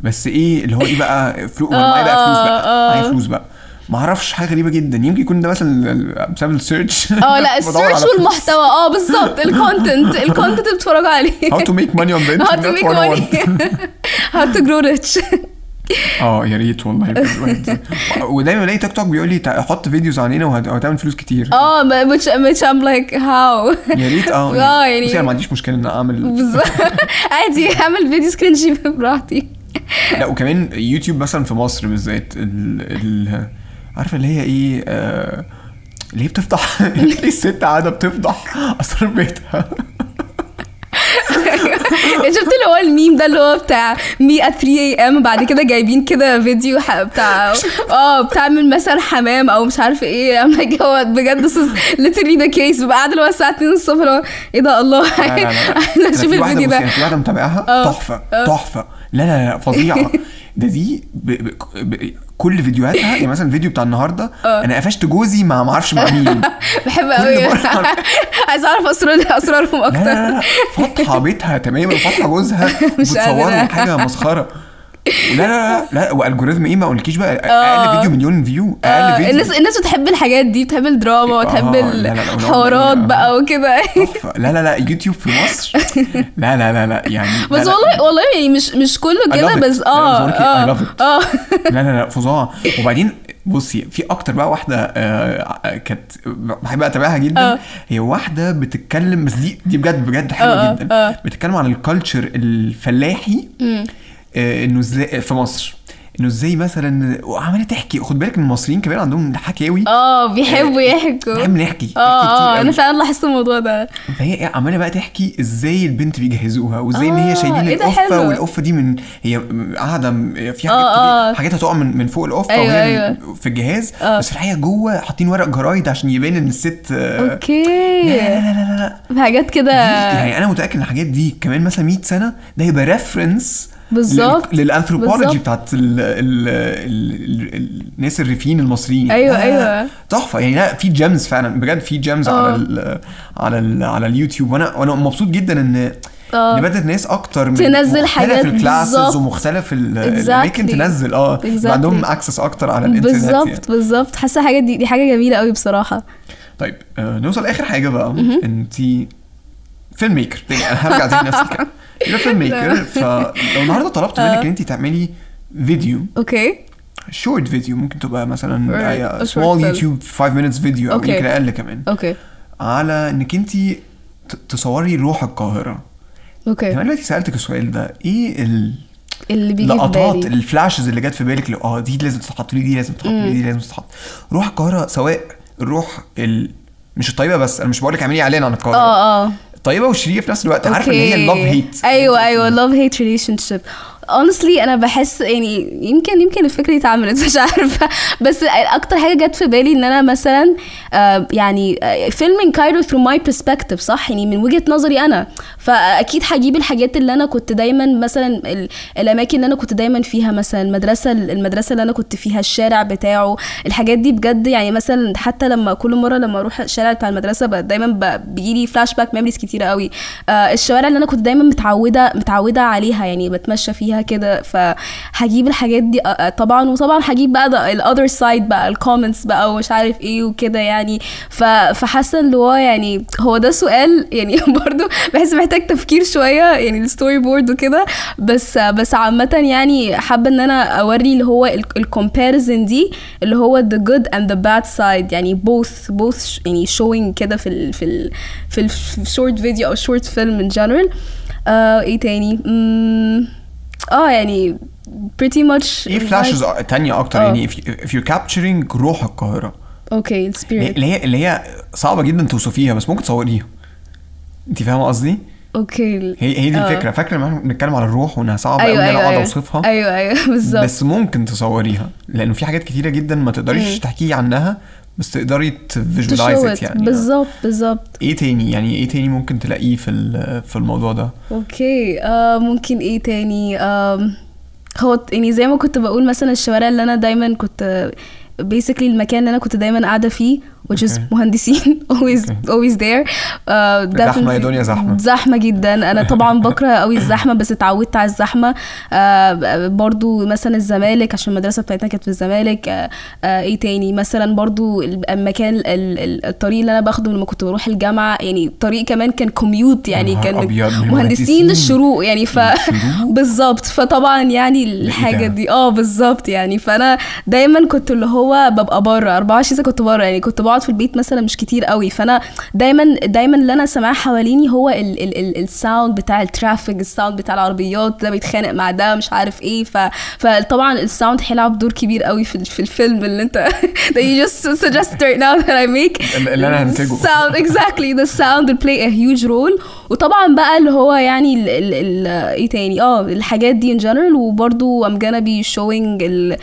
بس إيه اللي هو إيه بقى؟ فلوس معايا بقى فلوس بقى. آه، آه. معايا فلوس بقى. ما أعرفش حاجة غريبة جدا. يمكن يكون ده مثلا بسبب ال search آه لا ال search. والمحتوى. آه بالظبط. ال content ال content اللي بتتفرجوا عليه. How to make money on the How to internet make money. 101. How to grow rich. آه يا ريت والله ودايما الاقي تيك توك بيقول لي حط videos علينا وهت- وهتعمل فلوس كتير. آه which which I'm like how? يا ريت آه آه يعني بصي أنا ما عنديش مشكلة إن أعمل بالظبط عادي أعمل فيديو screen براحتي. لا وكمان يوتيوب مثلا في مصر بالذات ال... عارفة اللي هي إيه آه... اللي هي بتفضح؟ ليه الست قاعدة بتفضح اسرار بيتها؟ شفت اللي هو الميم ده اللي هو بتاع مي at 3 am بعد كده جايبين كده فيديو بتاع آه بتعمل مثلا حمام أو مش عارفة إيه. هو بجد literally the case. ببقى قاعدة اللي هو الساعة 2 الصبح اللي هو إيه ده الله. أنا أشوف الفيديو ده. في واحدة متابعاها آه. تحفة آه. تحفة. لا لا لا فظيعة. ده دي ب... ب... ب... كل فيديوهاتها يعني مثلا الفيديو بتاع النهارده آه. أنا قفشت جوزي مع ما أعرفش مع مين بحب قوي مرة. عايزه أعرف اسرار أسرارهم لا لا أكتر لا فاتحه بيتها تماما وفاتحه جوزها مش. حاجة مسخرة لا لا لا لا والجوريزم إيه ما اقولكيش بقى أقل آه. فيديو مليون فيو آه، أقل فيديو الناس الناس بتحب الحاجات دي بتحب الدراما آه، وتحب الحوارات بقى وكده. لا لا لا يوتيوب في مصر لا لا لا لا يعني بس. والله والله يعني مش مش كله كده. بس آه إيه، آه. آه لا لا لا فظاع وبعدين بصي في أكتر بقى واحدة آه، كانت بحب اتابعها جدا آه. هي واحدة بتتكلم بس دي دي بجد بجد حلوة آه، جدا آه. بتتكلم عن الكالتشر الفلاحي. آه، إنه إزاي في مصر إنه إزاي مثلا وعمالة تحكي خد بالك المصريين كمان عندهم حكاوي آه بيحبوا يحكوا بنحب نحكي آه. أنا فعلا لاحظت الموضوع ده فهي إيه عمالة بقى تحكي إزاي البنت بيجهزوها وإزاي إن آه، هي شايلين إيه القفة. والقفة دي من هي قاعدة في حاجات آه، آه. حاجات هتقع من من فوق القفة أيوة، وهي أيوة. في الجهاز آه. بس في الحقيقة جوه حاطين ورق جرايد عشان يبان إن الست آه، لا لا okay لا لا لا لا حاجات كده يعني أنا متأكد إن الحاجات دي كمان مثلا 100 سنة ده هيبقى reference بالظبط. للأنثروبولوجي بالظبط. بتاعت ال ال ال ال الناس الريفيين المصريين أيوة، لا، أيوة. تحفة يعني لا في gems فعلا بجد في gems آه. على ال على ال على اليوتيوب وأنا وأنا مبسوط جدا إن آه. بدات ناس أكتر من تنزل حاجات الكلاسز بالظبط. ومختلف Exactly. الاماكن تنزل آه Exactly. عندهم access أكتر على الإنترنت يعني. بالظبط بالظبط حاسة حاجة دي دي حاجة جميلة قوي بصراحة طيب آه نوصل اخر حاجة بقى انت film maker هرجع تاني نفس الكلام film maker فلو النهارده طلبت منك إن انت تعملي فيديو okay. short video ممكن تبقى مثلا سمول. يوتيوب 5 minutes فيديو أو. يمكن أقل كمان. okay. على إنك انت تصوري روح القاهرة. okay. أنا دلوقتي سألتك السؤال ده إيه ال- اللي بيجي بالي. ال flashes اللي جت في بالك اللي آه دي لازم تتحط لي دي لازم تتحط لي دي لازم تتحط. روح القاهرة سواء الروح ال... مش الطيبه بس أنا مش بقول لك اعملي إعلان عن القاهرة. آه آه. طيبة والشريره في نفس الوقت عارفة إن هي. ال love hate أيوه أيوه love hate relationship honestly أنا بحس يعني يمكن يمكن الفكرة دي اتعملت مش عارفة. بس أكتر حاجة جت في بالي إن أنا مثلا آه، يعني فيلم Cairo through my perspective صح؟ يعني من وجهة نظري أنا. فأكيد هجيب الحاجات اللي أنا كنت دايما مثلا ال- الأماكن اللي أنا كنت دايما فيها مثلا المدرسة المدرسة اللي أنا كنت فيها الشارع بتاعه الحاجات دي بجد يعني مثلا حتى لما كل مرة لما أروح الشارع بتاع المدرسة دايما ب- بيجيلي flashback memories كتيرة قوي. آه الشوارع اللي أنا كنت دايما متعوده متعودة عليها يعني بتمشى فيها كده فهجيب الحاجات دي طبعا وطبعا هجيب بقى ال other side بقى ال comments بقى ومش عارف إيه وكده يعني. فحاسة اللي هو يعني هو ده سؤال يعني برضو بحس محتاج تفكير شوية يعني ال storyboard وكده. بس بس عامة يعني حابة إن أنا أوري اللي هو ال comparison دي اللي هو the good and the bad side. يعني both both يعني showing كده في ال في ال في ال short video أو short film in general. إيه تاني؟ آه يعني pretty much إيه flashes تانية أكتر؟ آه. يعني if, you, if you're capturing روح القاهرة. okay ال spirit اللي هي اللي هي صعبة جدا توصفيها بس ممكن تصوريها. انت فاهمة قصدي؟ okay هي هي دي آه. الفكرة. فاكرة لما إحنا بنتكلم على الروح وإنها صعبة أيوه قوي إن أنا أيوه أقعد أيوه. أوصفها؟ أيوه أيوه بالظبط. بس ممكن تصوريها لأنه في حاجات كتيرة جدا ما تقدريش. تحكي عنها. بس تقدري ت visualize it. يعني. بالظبط بالظبط. إيه تاني؟ يعني إيه تاني ممكن تلاقيه في ال- في الموضوع ده؟ أوكي آه ممكن إيه تاني؟ آم، هو يعني زي ما كنت بقول مثلا الشوارع اللي أنا دايما كنت basically المكان اللي أنا كنت دايما قاعدة فيه which is. مهندسين always Okay. always there uh, زحمة يا دنيا زحمة. زحمة جدا أنا طبعا بكره قوي الزحمة بس اتعودت على الزحمة آه برضو مثلا الزمالك عشان المدرسة بتاعتنا كانت في الزمالك آه آه إيه تاني مثلا برضو المكان ال- ال- الطريق اللي أنا باخده لما كنت بروح الجامعة يعني الطريق كمان كان commute يعني كان مهندسين. للشروق يعني ف؟ بالظبط فطبعا يعني الحاجة؟ دي آه بالظبط يعني فأنا دايما كنت اللي هو ببقى بره 24 ساعة كنت بره يعني كنت بقعد في البيت مثلا مش كتير قوي. فأنا دايما دايما اللي أنا سامعاه حواليني هو ال ال ال ال sound بتاع ال traffic ال sound بتاع العربيات ده بيتخانق مع ده مش عارف إيه. ف فطبعا الساوند هيلعب دور كبير قوي في, في الفيلم اللي أنت that you just suggested right now that I make. اللي أنا هنتجه. sound exactly. The sound will play a huge role. وطبعا بقى اللي هو يعني ال ال ال إيه تاني؟ آه الحاجات دي in general. وبرضو I'm gonna be showing ال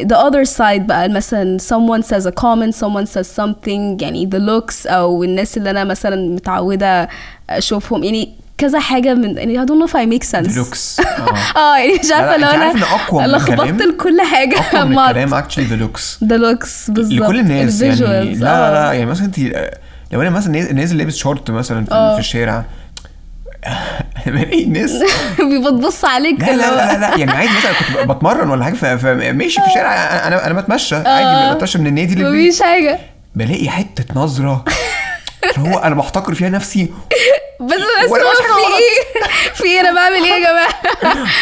the other side بقى مثلا someone says a comment someone says something يعني the looks أو الناس اللي أنا مثلا متعودة أشوفهم يعني كذا حاجة من يعني I don't know if I make sense. لوكس آه. آه يعني مش عارفة لو أنت أقوى من لخبطت لكل حاجة أقوى من الكلام اكشلي ذا لوكس the looks بالظبط. لكل الناس يعني لا لا آه. لا يعني مثلا أنت لو أنا مثلا نازل- لابس شورت مثلا في. في الشارع بلاقي الناس. بتبص عليك لا لا لا, لا يعني عادي مثلا كنت بتمرن ولا حاجة فماشي في الشارع أنا أنا بتمشى. آه. عادي بتمشى من النادي للبيت. مفيش حاجة. بلاقي حتة نظرة. اللي هو أنا بحتقر فيها نفسي. بس بس في. إيه؟ في إيه؟ أنا بعمل إيه يا جماعة؟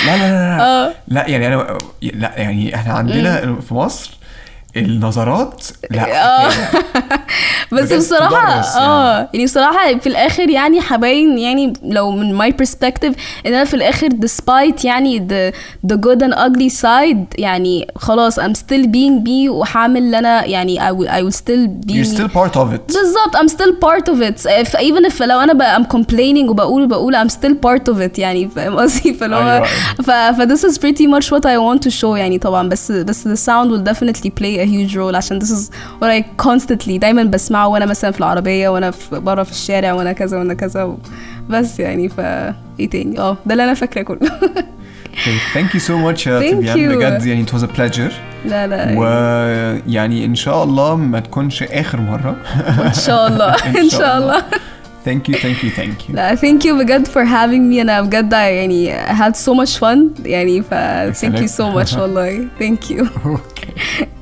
لا لا لا لا, آه. لا يعني أنا لا يعني إحنا عندنا في مصر النظرات؟ لا آه. بس بصراحة آه. يعني. يعني بصراحة في الآخر يعني حباين يعني لو من my perspective إن أنا في الآخر despite يعني the the good and ugly side يعني خلاص I'm still being me وهعمل اللي أنا يعني اي will still be you still part of it بالظبط I'm still part of it even if لو أنا I'm complaining وبقول وبقول I'm still part of it يعني فاهم قصدي؟ فاللي هو ف this is pretty much what I want to show يعني طبعا. بس بس the sound will definitely play a huge role. عشان this is what I constantly دايما بسمعه وأنا مثلا في العربية وأنا في بره في الشارع وأنا كذا وأنا كذا و... بس يعني ف إيه تاني آه ده اللي أنا فاكراه كله Okay, thank you so much يا Thank تبيان you. بجد يعني it was a pleasure. لا لا ويعني ان شاء الله ما تكونش اخر مره ان شاء الله ان شاء الله thank you thank you thank you. لا thank you بجد for having me أنا بجد يعني I had so much fun يعني ف thank you so much والله thank you. Okay.